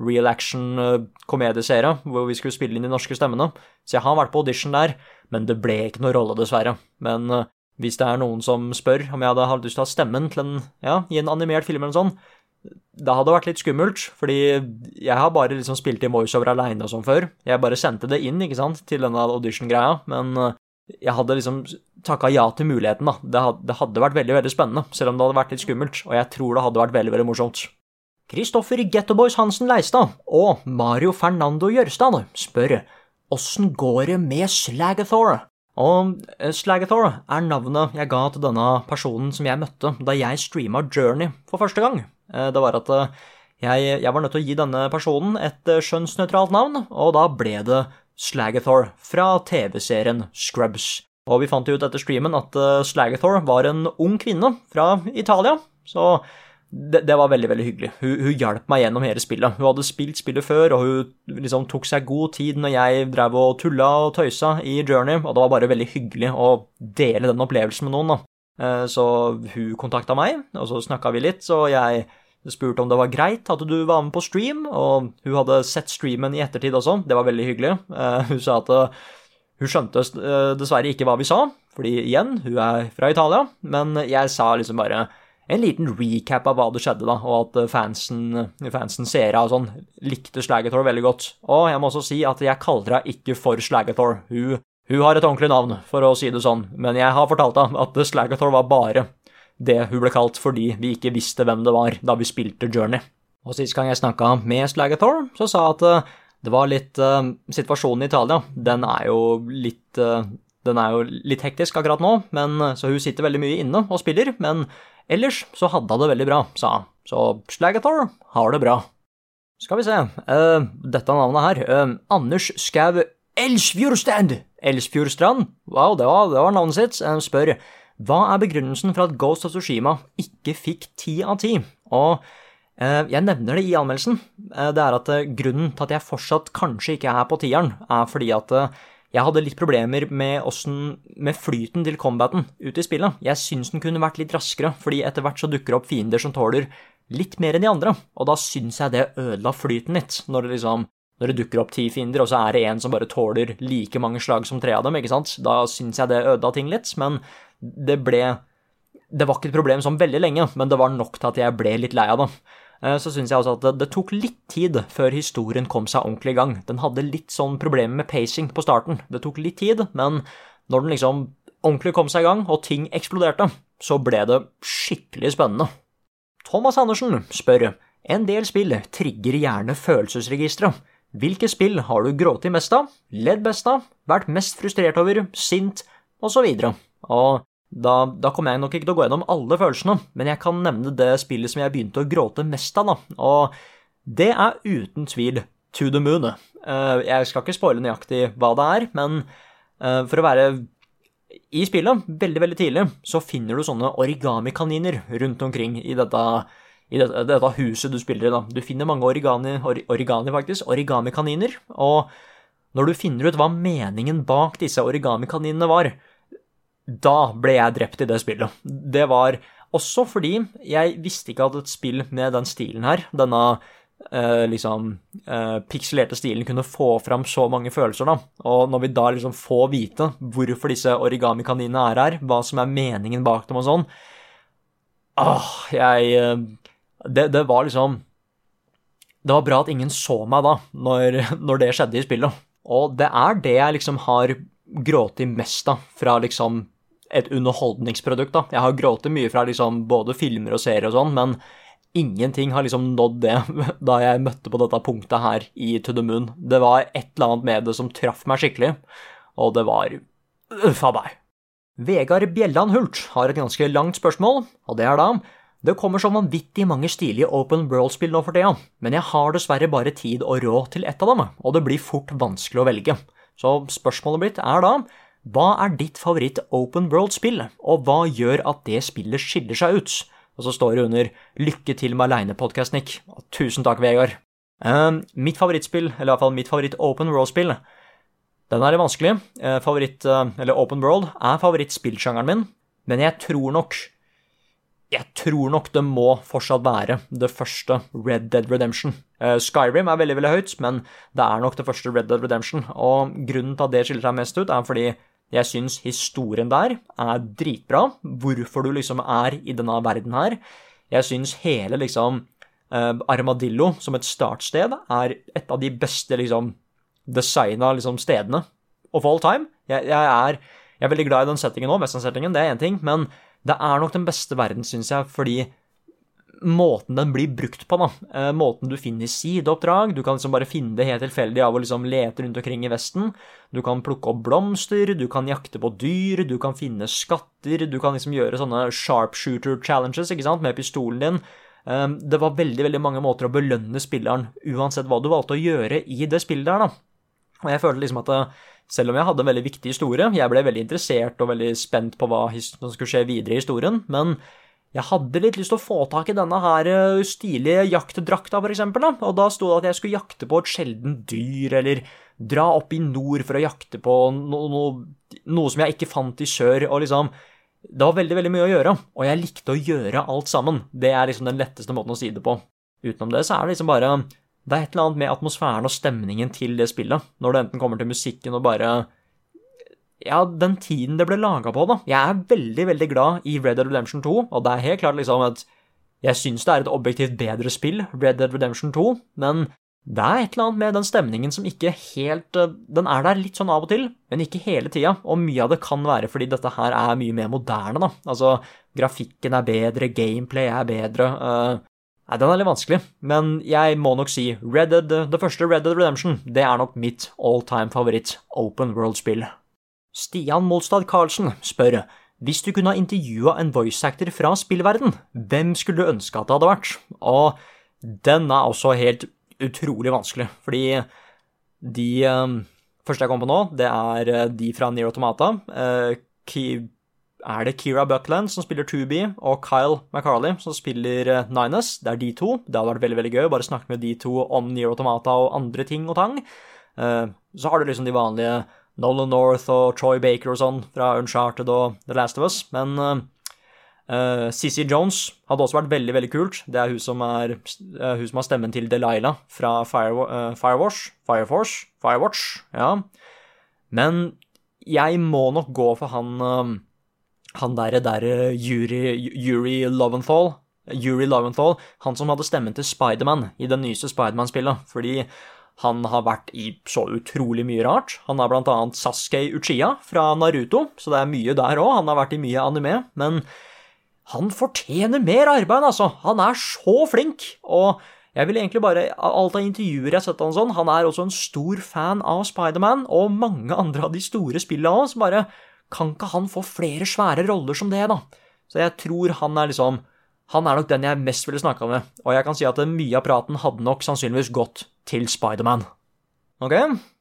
real action-komedieserie hvor vi skulle spille inn de norske stemmene. Så jeg har vært på audition der, men det ble ikke noe rolle, dessverre. Men uh, hvis det er noen som spør om jeg hadde hatt lyst til å ha stemmen til en, ja, i en animert film eller noe sånt, det hadde vært litt skummelt, fordi jeg har bare liksom spilt i voiceover aleine og sånn før. Jeg bare sendte det inn, ikke sant, til denne audition-greia, men uh, jeg hadde liksom takka ja til muligheten, da. Det hadde, det hadde vært veldig, veldig spennende, selv om det hadde vært litt skummelt, og jeg tror det hadde vært veldig, veldig morsomt. Kristoffer Gettoboys Hansen Leistad og Mario Fernando Gjørstad spør åssen går det med Slagathor? Og eh, Slagathor er navnet jeg ga til denne personen som jeg møtte da jeg streama Journey for første gang. Eh, Det var at eh, jeg, jeg var nødt til å gi denne personen et skjønnsnøytralt navn, og da ble det Slagathor fra TV-serien Scrubs. Og vi fant ut etter streamen at Slagathor var en ung kvinne fra Italia, så det, det var veldig veldig hyggelig. Hun, hun hjalp meg gjennom hele spillet. Hun hadde spilt spillet før, og hun liksom tok seg god tid når jeg drev og tulla og tøysa i Journey, og det var bare veldig hyggelig å dele den opplevelsen med noen. da. Eh, Så hun kontakta meg, og så snakka vi litt, så jeg spurte om det var greit at du var med på stream, og hun hadde sett streamen i ettertid også, det var veldig hyggelig. Eh, Hun sa at eh, hun skjønte dessverre ikke hva vi sa, fordi igjen, hun er fra Italia, men jeg sa liksom bare en liten recap av hva det skjedde, da, og at eh, fansen, fansen seere og sånn likte Slagathor veldig godt. Og jeg må også si at jeg kaller henne ikke for Slagathor. Hun, hun har et ordentlig navn, for å si det sånn, men jeg har fortalt henne at Slagathor var bare det hun ble kalt fordi vi ikke visste hvem det var da vi spilte Journey. Og sist gang jeg snakka med Slagathor, så sa jeg at eh, det var litt uh, Situasjonen i Italia, den er jo litt uh, den er jo litt hektisk akkurat nå, men, eh, så hun sitter veldig mye inne og spiller. Men ellers så hadde hun det veldig bra, sa han. Så Slagathor har det bra. Skal vi se uh, Dette navnet her. uh, Anders Skau Elsfjordstrand. Elsfjordstrand? Wow, det var, det var navnet sitt. uh, spør hva er begrunnelsen for at Ghost of Tsushima ikke fikk ti av ti? Og jeg nevner det i anmeldelsen. Det er at grunnen til at jeg fortsatt kanskje ikke er på tieren, er fordi at jeg hadde litt problemer med, åssen- med flyten til combaten ute i spillet. Jeg syns den kunne vært litt raskere, fordi etter hvert så dukker det opp fiender som tåler litt mer enn de andre, og da syns jeg det ødela flyten litt, når det liksom når det dukker opp ti fiender, og så er det en som bare tåler like mange slag som tre av dem, ikke sant, da syns jeg det ødela ting litt, men det ble Det var ikke et problem sånn veldig lenge, men det var nok til at jeg ble litt lei av det. Eh, Så syns jeg også at det, det tok litt tid før historien kom seg ordentlig i gang. Den hadde litt sånn problemer med pacing på starten. Det tok litt tid, men når den liksom ordentlig kom seg i gang, og ting eksploderte, så ble det skikkelig spennende. Thomas Andersen spør en del spill trigger gjerne følelsesregisteret. Hvilke spill har du grått mest av, ledd best av, vært mest frustrert over, sint, osv.? Og da, da kommer jeg nok ikke til å gå gjennom alle følelsene, men jeg kan nevne det spillet som jeg begynte å gråte mest av, da. Og det er uten tvil To the Moon. Eh, Jeg skal ikke spoile nøyaktig hva det er, men eh, for å være i spillet, veldig, veldig tidlig, så finner du sånne origamikaniner rundt omkring i dette, i dette, huset du spiller i. da. Du finner mange origami, or, origami faktisk, origamikaniner, og når du finner ut hva meningen bak disse origamikaninene var, da ble jeg drept i det spillet. Det var også fordi jeg visste ikke at et spill med den stilen her, denne eh, liksom eh, pikselerte stilen, kunne få fram så mange følelser, da. Og når vi da liksom får vite hvorfor disse origami-kaninene er her, hva som er meningen bak dem og sånn Åh, jeg eh, det, det var liksom Det var bra at ingen så meg da, når, når det skjedde i spillet. Og det er det jeg liksom har grått mest av fra liksom et underholdningsprodukt. da. Jeg har grått mye fra liksom både filmer og serier og sånn, men ingenting har liksom nådd det da jeg møtte på dette punktet her i To the Moon. Det var et eller annet med det som traff meg skikkelig, og det var uff a meg. Vegard Bjelland Hult har et ganske langt spørsmål, og det er da det kommer så vanvittig mange stilige open world-spill nå for tida, men jeg har dessverre bare tid og råd til ett av dem, og det blir fort vanskelig å velge. Så spørsmålet mitt er da, hva er ditt favoritt open world-spill, og hva gjør at det spillet skiller seg ut? Og så står det under 'Lykke til med aleine-podkast, Nick'. Tusen takk, Vegard. Uh, mitt favorittspill, eller iallfall mitt favoritt open world-spill, den er litt vanskelig. Uh, favoritt, uh, eller open world, er favorittspillsjangeren min, men jeg tror nok jeg tror nok det må fortsatt være det første Red Dead Redemption. Uh, Skyrim er veldig veldig høyt, men det er nok det første Red Dead Redemption. Og grunnen til at det skiller seg mest ut, er fordi jeg syns historien der er dritbra. Hvorfor du liksom er i denne verden her. Jeg syns hele liksom uh, Armadillo som et startsted er et av de beste liksom designa liksom, stedene of all time. Jeg, jeg, er, jeg er veldig glad i den settingen nå, western-settingen, det er én ting, men det er nok den beste verden, syns jeg, fordi måten den blir brukt på, da. Eh, måten du finner sideoppdrag, du kan liksom bare finne det helt tilfeldig av å liksom lete rundt omkring i Vesten. Du kan plukke opp blomster, du kan jakte på dyr, du kan finne skatter, du kan liksom gjøre sånne sharpshooter challenges, ikke sant, med pistolen din. Eh, det var veldig, veldig mange måter å belønne spilleren, uansett hva du valgte å gjøre i det spillet der, da. Og jeg følte liksom at selv om jeg hadde en veldig viktig historie, jeg ble veldig interessert og veldig spent på hva som skulle skje videre i historien, men jeg hadde litt lyst til å få tak i denne her eh, stilige jaktdrakta, for eksempel, da, og da sto det at jeg skulle jakte på et sjeldent dyr, eller dra opp i nord for å jakte på no, no, noe som jeg ikke fant i sør, og liksom Det var veldig, veldig mye å gjøre, og jeg likte å gjøre alt sammen. Det er liksom den letteste måten å si det på. Utenom det så er det liksom bare Det er et eller annet med atmosfæren og stemningen til det spillet, når det enten kommer til musikken og bare ja, den tiden det ble laga på, da. Jeg er veldig, veldig glad i Red Dead Redemption 2, og det er helt klart liksom at jeg syns det er et objektivt bedre spill, Red Dead Redemption 2, men det er et eller annet med den stemningen som ikke helt eh, Den er der litt sånn av og til, men ikke hele tida, og mye av det kan være fordi dette her er mye mer moderne, da. Altså, grafikken er bedre, gameplay er bedre. Uh, Nei, den er litt vanskelig, men jeg må nok si Red Dead, det første Red Dead Redemption, det er nok mitt all time favoritt open world-spill. Stian Molstad Karlsen spør hvis du kunne ha intervjua en voice actor fra spillverden, hvem skulle du ønske at det hadde vært? Og den er også helt utrolig vanskelig, fordi de um, første jeg kom på nå, det er uh, de fra Near Automata. Uh, er det Kira Buckland som spiller 2B, og Kyle McCarley som spiller uh, Nines? Det er de to. Det hadde vært veldig veldig gøy å bare snakke med de to om Near Automata og andre ting og tang. Så har du liksom de vanlige Nolan North og Troy Baker og sånn fra Uncharted og The Last of Us, men uh, uh, Sissy Jones hadde også vært veldig, veldig kult. Det er hun som, er, uh, hun som har stemmen til Delilah fra Fire, uh, Firewash Fireforce? Firewatch, ja. Men jeg må nok gå for han uh, han derre der, Yuri, Yuri Loventhal. Yuri Loventhal, han som hadde stemmen til Spiderman i det nyeste Spiderman-spillet. Fordi han har vært i så utrolig mye rart. Han er blant annet Sasuke Uchiha fra Naruto, så det er mye der òg. Han har vært i mye anime. Men han fortjener mer arbeid, altså. Han er så flink. Og jeg vil egentlig bare Alt av intervjuer jeg har sett han sånn, han er også en stor fan av Spiderman og mange andre av de store spillene òg, så bare Kan ikke han få flere svære roller som det, da? Så jeg tror han er liksom han er nok den jeg mest ville snakka med, og jeg kan si at mye av praten hadde nok sannsynligvis gått til Spiderman. Ok,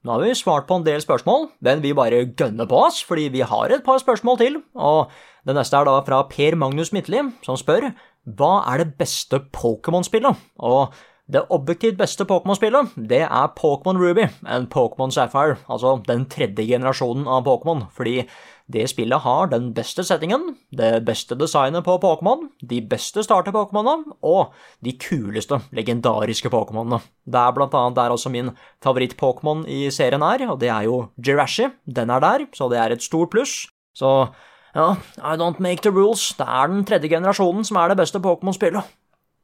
nå har vi svart på en del spørsmål, men vi bare gønner på oss, fordi vi har et par spørsmål til. Og det neste er da fra Per Magnus Midtli, som spør hva er det beste Pokémon-spillet? Og det objektivt beste Pokémon-spillet, det er Pokémon Ruby and Pokémon Sapphire, altså den tredje generasjonen av Pokémon, fordi det spillet har den beste settingen, det beste designet på Pokémon, de beste starter-Pokémonene og de kuleste legendariske Pokémonene. Det er blant annet der også min favoritt-Pokémon i serien er, og det er jo Jirashi. Den er der, så det er et stort pluss. Så ja, I don't make the rules. Det er den tredje generasjonen som er det beste Pokémon-spillet.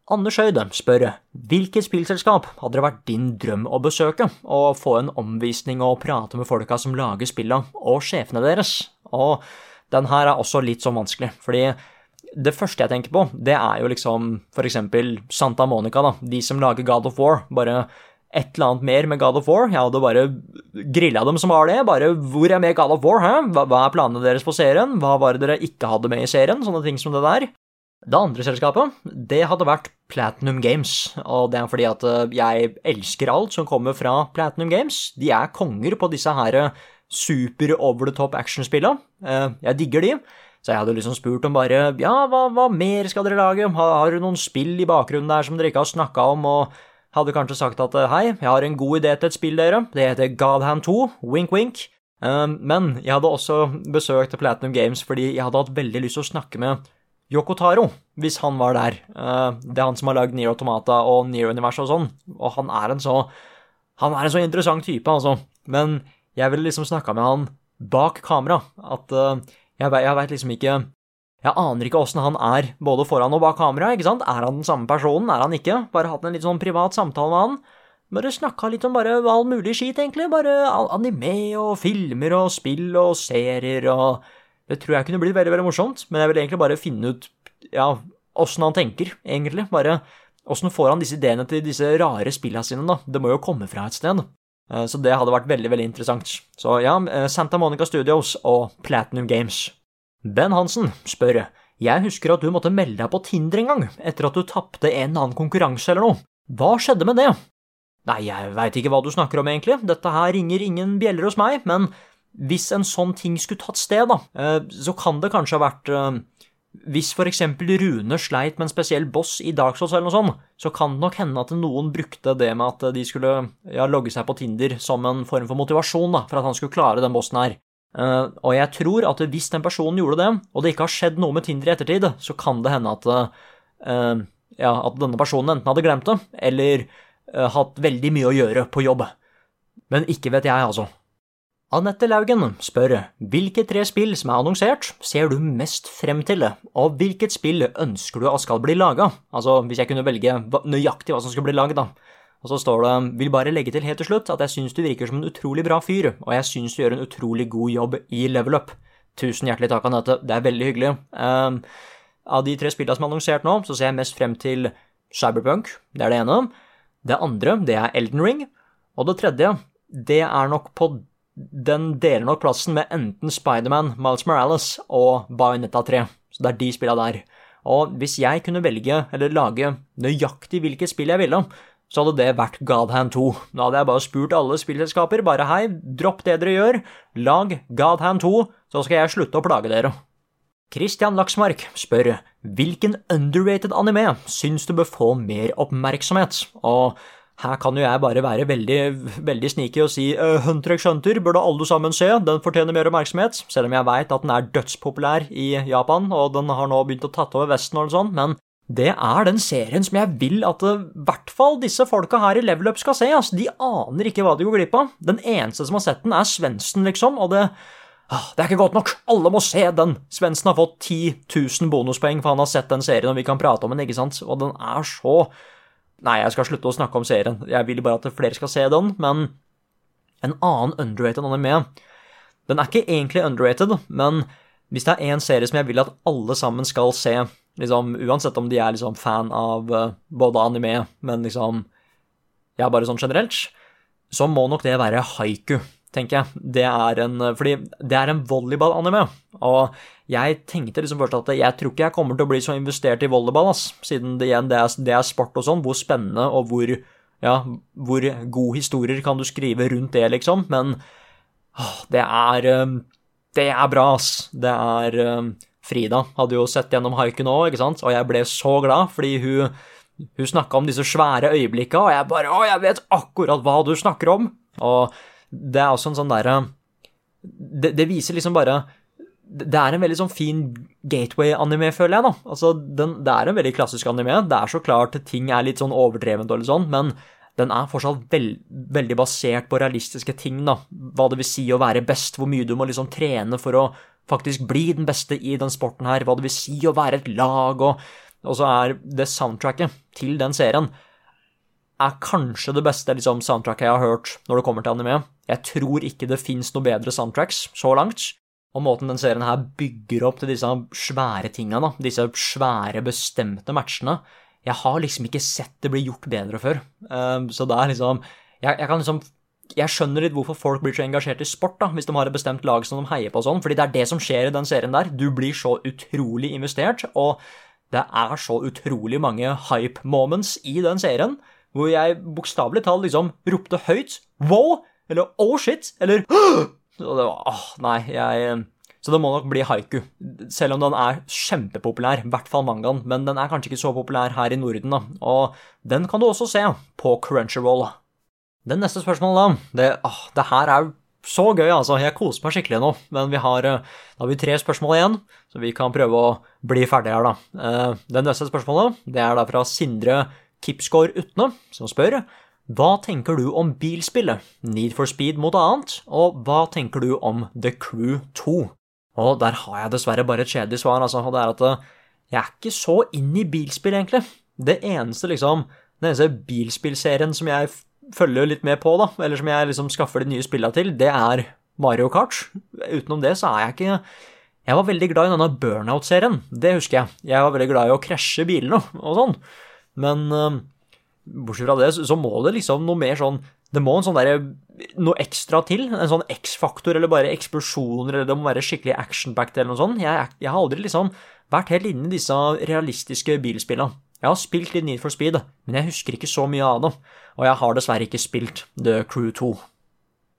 Anders Høide spør hvilket spillselskap hadde det vært din drøm å besøke, og få en omvisning og prate med folka som lager spilla, og sjefene deres? Og den her er også litt sånn vanskelig, fordi det første jeg tenker på, det er jo liksom for eksempel Santa Monica, da, de som lager God of War. Bare et eller annet mer med God of War. Jeg hadde bare grilla dem som var det. Bare hvor er med God of War, hæ? Hva, hva er planene deres på serien? Hva var det dere ikke hadde med i serien? Sånne ting som det der. Det andre selskapet, det hadde vært Platinum Games, og det er fordi at eh, jeg elsker alt som kommer fra Platinum Games. De er konger på disse her eh, super over the top actionspillene. Eh, jeg digger de. Så jeg hadde liksom spurt om bare ja, hva, hva mer skal dere lage? Har, har dere noen spill i bakgrunnen der som dere ikke har snakka om? Og hadde kanskje sagt at hei, jeg har en god idé til et spill, dere. Det heter Godhand 2. Wink, wink. Men jeg hadde også besøkt Platinum Games fordi jeg hadde hatt veldig lyst til å snakke med Yoko Taro, hvis han var der. Det er han som har lagd Nero Automata og Nero Universe og sånn, og han er en så Han er en så interessant type, altså. Men jeg ville liksom snakka med han bak kamera. At uh, jeg, jeg veit liksom ikke Jeg aner ikke åssen han er både foran og bak kamera. ikke sant? Er han den samme personen? Er han ikke? Bare hatt en litt sånn privat samtale med han. Bare snakka litt om bare all mulig skit, egentlig. Bare anime og filmer og spill og serier og Det tror jeg kunne blitt veldig, veldig morsomt, men jeg vil egentlig bare finne ut ja, åssen han tenker, egentlig. Bare åssen får han disse ideene til disse rare spilla sine, da? Det må jo komme fra et sted. Så det hadde vært veldig veldig interessant. Så ja, Santa Monica Studios og Platinum Games. Ben Hansen spør Jeg husker at du måtte melde deg på Tinder en gang, etter at du tapte en eller annen konkurranse eller noe. Hva skjedde med det? Nei, jeg veit ikke hva du snakker om, egentlig. Dette her ringer ingen bjeller hos meg, men hvis en sånn ting skulle tatt sted, da, så kan det kanskje ha vært hvis for eksempel Rune sleit med en spesiell boss i Dark Souls eller noe sånt, så kan det nok hende at noen brukte det med at de skulle ja, logge seg på Tinder som en form for motivasjon da, for at han skulle klare den bossen her. Og jeg tror at hvis den personen gjorde det, og det ikke har skjedd noe med Tinder i ettertid, så kan det hende at, ja, at denne personen enten hadde glemt det, eller uh, hatt veldig mye å gjøre på jobb. Men ikke vet jeg, altså. Anette Laugen spør hvilke tre spill som er annonsert, ser du mest frem til, og hvilket spill ønsker du at skal bli laga? Altså, hvis jeg kunne velge nøyaktig hva som skulle bli lagd, da. Og så står det vil bare legge til helt til slutt at jeg syns du virker som en utrolig bra fyr, og jeg syns du gjør en utrolig god jobb i level up. Tusen hjertelig takk, Anette, det er veldig hyggelig. Uh, av de tre spillene som er annonsert nå, så ser jeg mest frem til Cyberpunk, det er det ene. Det andre, det er Elden Ring. Og det tredje, det er nok på den deler nok plassen med enten Spiderman, Miles Morales og Bayonetta 3. Så det er de spillene der. Og hvis jeg kunne velge, eller lage nøyaktig hvilket spill jeg ville, så hadde det vært Godhand 2. Da hadde jeg bare spurt alle spillselskaper bare hei, dropp det dere gjør, lag Godhand 2, så skal jeg slutte å plage dere. Christian Laksmark spør hvilken underrated anime syns du bør få mer oppmerksomhet, og her kan jo jeg bare være veldig, veldig sneaky og si uh, Hunter x Hunter burde alle sammen se, den fortjener mer oppmerksomhet, selv om jeg veit at den er dødspopulær i Japan, og den har nå begynt å tatt over Vesten og sånt, men det er den serien som jeg vil at i hvert fall disse folka her i Level Up skal se. altså De aner ikke hva de går glipp av. Den eneste som har sett den, er Svendsen, liksom, og det ah, det er ikke godt nok. Alle må se den. Svendsen har fått 10 000 bonuspoeng for han har sett den serien, og vi kan prate om den, ikke sant? Og den er så Nei, jeg skal slutte å snakke om serien. Jeg vil bare at flere skal se den, men en annen underrated anime Den er ikke egentlig underrated, men hvis det er én serie som jeg vil at alle sammen skal se, liksom, uansett om de er liksom fan av uh, både anime, men liksom Ja, bare sånn generelt, så må nok det være haiku tenker jeg. Det er en, fordi det er en volleyball-anime. Og jeg tenkte liksom først at jeg tror ikke jeg kommer til å bli så investert i volleyball, ass, siden det igjen det er, det er sport og sånn, hvor spennende og hvor ja, hvor gode historier kan du skrive rundt det, liksom, men åh, det er eh, Det er bra, ass. Det er eh, Frida hadde jo sett gjennom haiku nå, ikke sant, og jeg ble så glad fordi hun hun snakka om disse svære øyeblikka, og jeg bare Å, jeg vet akkurat hva du snakker om! Og det er også en sånn derre det, det viser liksom bare det er en veldig sånn fin gateway-anime, føler jeg, da. Altså, den, det er en veldig klassisk anime. Det er så klart ting er litt sånn overdrevent og sånn, men den er fortsatt veld, veldig basert på realistiske ting, da. Hva det vil si å være best, hvor mye du må liksom trene for å faktisk bli den beste i den sporten her, hva det vil si å være et lag, og, og så er det soundtracket til den serien er kanskje det beste liksom, soundtracket jeg har hørt når det kommer til anime. Jeg tror ikke det fins noe bedre soundtracks så langt. Og måten den serien her bygger opp til disse svære tinga, disse svære, bestemte matchene Jeg har liksom ikke sett det bli gjort bedre før. Um, så det er liksom jeg, jeg, kan liksom Jeg skjønner litt hvorfor folk blir så engasjert i sport, da, hvis de har et bestemt lag som de heier på og sånn, fordi det er det som skjer i den serien der. Du blir så utrolig investert, og det er så utrolig mange hype moments i den serien hvor jeg bokstavelig talt liksom ropte høyt 'wow' eller 'oh shit' eller Og det var åh, nei, jeg Så det må nok bli haiku. Selv om den er kjempepopulær, i hvert fall mangaen, men den er kanskje ikke så populær her i Norden, da. Og den kan du også se på Crunchyroll. Det neste spørsmålet, da. Det, åh, det her er så gøy, altså. Jeg koser meg skikkelig nå. Men vi har, da har vi tre spørsmål igjen, så vi kan prøve å bli ferdige her, da. Det neste spørsmålet det er da fra Sindre Kipsgaard Utne, som spør hva tenker du om bilspillet Need for Speed mot annet, og hva tenker du om The Crew 2? Og der har jeg dessverre bare et kjedelig svar, altså, og det er at jeg er ikke så inn i bilspill, egentlig. Det eneste, liksom, den eneste bilspillserien som jeg følger litt med på, da, eller som jeg liksom skaffer de nye spillene til, det er Mario Kart. Utenom det så er jeg ikke Jeg var veldig glad i denne Burnout-serien, det husker jeg. Jeg var veldig glad i å krasje bilene og sånn. Men uh, bortsett fra det, så må det liksom noe mer sånn Det må en sånn derre Noe ekstra til. En sånn X-faktor eller bare eksplosjoner, eller det må være skikkelig action-packed eller noe sånt. Jeg, jeg, har aldri liksom vært helt inne i disse realistiske bilspillene. Jeg har spilt litt Need for Speed, men jeg husker ikke så mye av det. Og jeg har dessverre ikke spilt The Crew 2.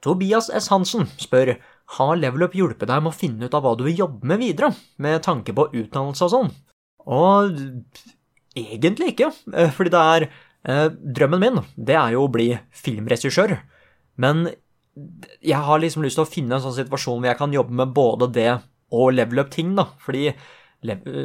Tobias S. Hansen spør har Level Up hjulpet deg med å finne ut av hva du vil jobbe med videre, med tanke på utdannelse og sånn? Og Egentlig ikke, eh, fordi det er eh, Drømmen min, det er jo å bli filmregissør. Men jeg har liksom lyst til å finne en sånn situasjon hvor jeg kan jobbe med både det og level up-ting, da. Fordi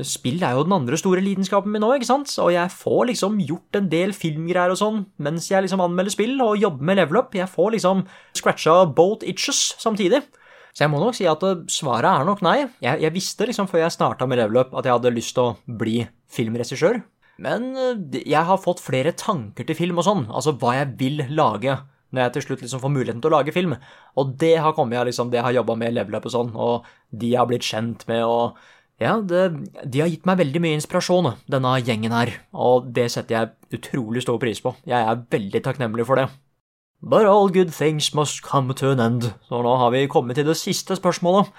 spill er jo den andre store lidenskapen min nå, ikke sant? Og jeg får liksom gjort en del filmgreier og sånn mens jeg liksom anmelder spill og jobber med level up. Jeg får liksom scratcha both itches samtidig. Så jeg må nok si at svaret er nok nei. Jeg, jeg visste liksom før jeg starta med level up at jeg hadde lyst til å bli filmregissør. Men eh, jeg har fått flere tanker til film og sånn, altså hva jeg vil lage når jeg til slutt liksom får muligheten til å lage film. Og det har kommet jeg liksom, det jeg har jobba med, level up og sånn, og de jeg har blitt kjent med, og ja, det, de har gitt meg veldig mye inspirasjon, denne gjengen her, og det setter jeg utrolig stor pris på. Jeg er veldig takknemlig for det. But all good things must come to an end. Så nå har vi kommet til det siste spørsmålet,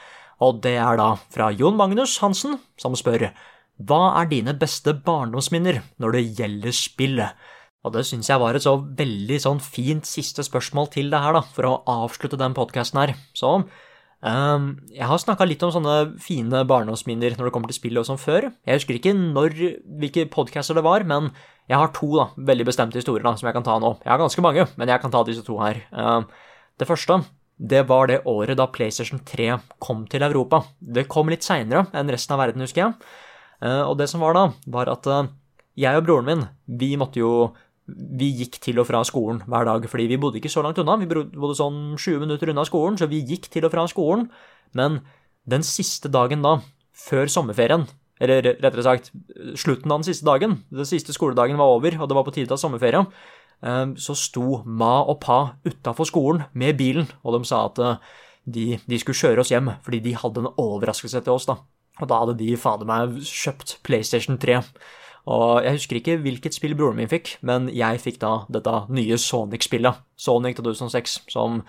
og det er da fra Jon Magnus Hansen, som spør hva er dine beste barndomsminner når det gjelder spillet? Og det syns jeg var et så veldig sånn fint siste spørsmål til det her, da, for å avslutte den podkasten her. Så um, jeg har snakka litt om sånne fine barndomsminner når det kommer til spillet og sånn før. Jeg husker ikke når, hvilke podcaster det var, men jeg har to da, veldig bestemte historier da, som jeg kan ta nå. Jeg har ganske mange, men jeg kan ta disse to her. Um, det første det var det året da PlayStation 3 kom til Europa. Det kom litt seinere enn resten av verden, husker jeg. Eh, og det som var da, var at eh, jeg og broren min, vi måtte jo vi gikk til og fra skolen hver dag, fordi vi bodde ikke så langt unna. Vi bodde sånn 20 minutter unna skolen, så vi gikk til og fra skolen. Men den siste dagen da, før sommerferien, eller rettere sagt slutten av den siste dagen, den siste skoledagen var over, og det var på tide ta sommerferie, eh, så sto ma og pa utafor skolen med bilen, og de sa at de, de skulle kjøre oss hjem fordi de hadde en overraskelse til oss, da. Og da hadde de fader meg kjøpt PlayStation 3. Og jeg husker ikke hvilket spill broren min fikk, men jeg fikk da dette nye Sonic-spillet, Sonic 2006, som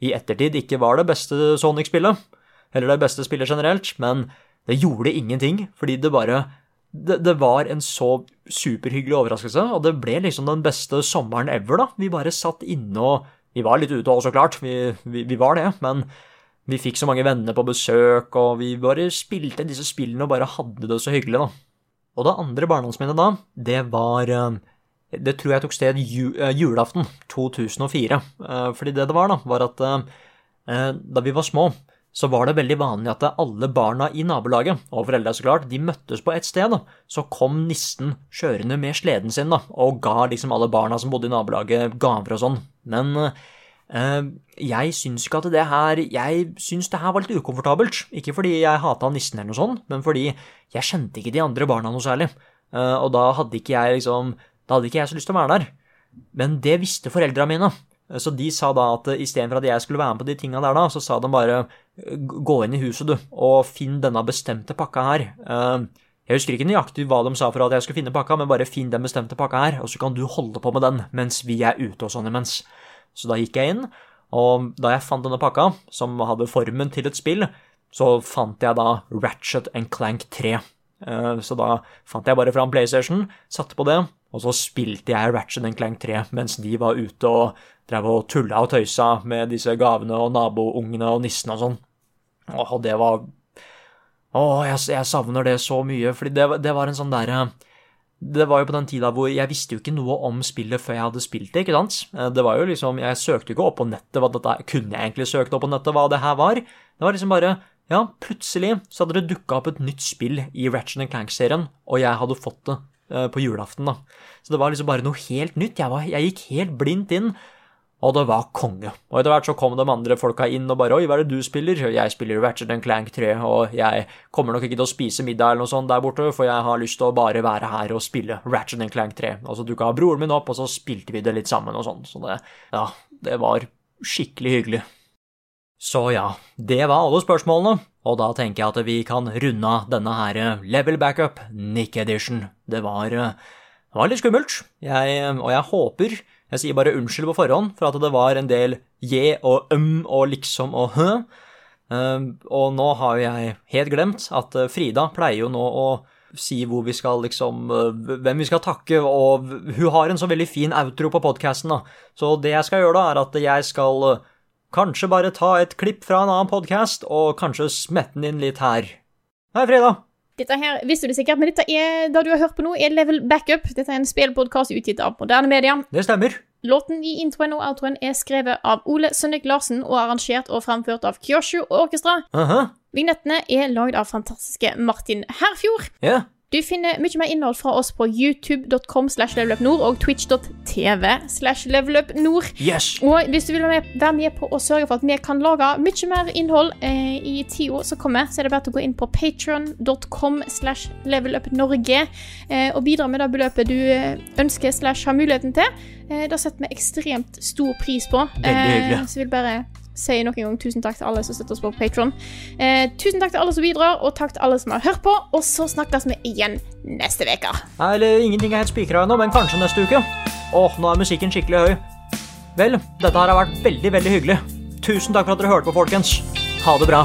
i ettertid ikke var det beste Sonic-spillet, eller det beste spillet generelt, men det gjorde ingenting, fordi det bare det, det var en så superhyggelig overraskelse, og det ble liksom den beste sommeren ever, da. Vi bare satt inne og Vi var litt ute òg, så klart, vi, vi, vi var det, men vi fikk så mange venner på besøk, og vi bare spilte disse spillene og bare hadde det så hyggelig, da. Og det andre barndomsminnet da, det var eh, Det tror jeg tok sted eh, julaften 2004. Eh, Fordi det det var, da, var at da vi var små, så var det veldig vanlig at alle barna i nabolaget, og foreldra så klart, de møttes på ett sted. da. Så kom nissen kjørende med sleden sin da, og ga liksom alle barna som bodde i nabolaget, gaver og sånn. Men jeg syns ikke at det her Jeg syns det her var litt ukomfortabelt. Ikke fordi jeg hata nissen eller noe sånt, men fordi jeg kjente ikke de andre barna noe særlig. Eh, og da hadde ikke jeg liksom Da hadde ikke jeg så lyst til å være der. Men det visste foreldra mine. Så de sa da at istedenfor at jeg skulle være med på de tinga der, da, så sa de bare gå inn i huset, du, og finn denne bestemte pakka her. Eh, Jeg husker ikke nøyaktig hva de sa for at jeg skulle finne pakka, men bare finn den bestemte pakka her, og så kan du holde på med den mens vi er ute og sånn imens. Så da gikk jeg inn, og da jeg fant denne pakka, som hadde formen til et spill, så fant jeg da Ratchet and Clank 3. Eh, Så da fant jeg bare fram PlayStation, satte på det, og så spilte jeg Ratchet and Clank 3 mens de var ute og drev og tulla og tøysa med disse gavene og naboungene og nissene og sånn. Og det var Åh, jeg, savner det så mye, fordi det, det var en sånn derre det var jo på den tida hvor jeg visste jo ikke noe om spillet før jeg hadde spilt det, ikke sant? Eh, Det var jo liksom, Jeg søkte jo ikke opp på nettet hva dette Kunne jeg egentlig søkt opp på nettet hva det her var? Det var liksom bare Ja, plutselig så hadde det dukka opp et nytt spill i Ratchet Clank-serien, og jeg hadde fått det eh, på julaften, da. Så det var liksom bare noe helt nytt. Jeg, var, jeg gikk helt blindt inn. Og det var konge. Og etter hvert så kom de andre folka inn og bare Oi, hva er det du spiller? Jeg spiller Ratchet Clank 3, og jeg kommer nok ikke til å spise middag eller noe sånt der borte, for jeg har lyst til å bare være her og spille Ratchet Clank 3. Og så dukka broren min opp, og så spilte vi det litt sammen og sånn. Så det, ja, det var skikkelig hyggelig. Så ja, det var alle spørsmålene, og da tenker jeg at vi kan runde av denne her Level Backup Nick Edition. Det var, eh, det var litt skummelt, jeg, og jeg håper Jeg sier bare unnskyld på forhånd for at det var en del je og øm og liksom og hø. Eh, Og nå har jeg helt glemt at eh, Frida pleier jo nå å si hvor vi skal liksom eh, Hvem vi skal takke, og hun har en så veldig fin outro på podkasten, da. Så det jeg skal gjøre da, er at jeg skal eh, kanskje bare ta et klipp fra en annen podkast, og kanskje smette den inn litt her. Hei, Frida. Dette her visste du sikkert, men dette er, det du har hørt på nå, er Level Backup. Dette er en spillpodkast utgitt av moderne media. Det stemmer. Låten i introen og outroen er skrevet av Ole Sønnik Larsen og arrangert og framført av Kyoshu Orkestra. Vignettene er lagd av fantastiske Martin Herfjord. Ja. Du finner mye mer innhold fra oss på youtube.com slash levelupnord og twitch.tv slash levelupnord. Yes. Og hvis du vil være med, på å sørge for at vi kan lage mye mer innhold eh, i tida som kommer, så er det bare til å gå inn på patron.com slash levelupnorge eh, og bidra med det beløpet du eh, ønsker slash har muligheten til. Eh, det setter vi ekstremt stor pris på. Veldig hyggelig. Eh, så vil bare si nok en gang tusen takk til alle som støtter oss på Patron. Eh, tusen takk til alle som bidrar, og takk til alle som har hørt på. Og så snakkes vi igjen neste uke. Eller ingenting er helt spikra ennå, men kanskje neste uke. Åh, nå er musikken skikkelig høy. Vel, dette her har vært veldig, veldig hyggelig. Tusen takk for at dere hørte på, folkens. Ha det bra.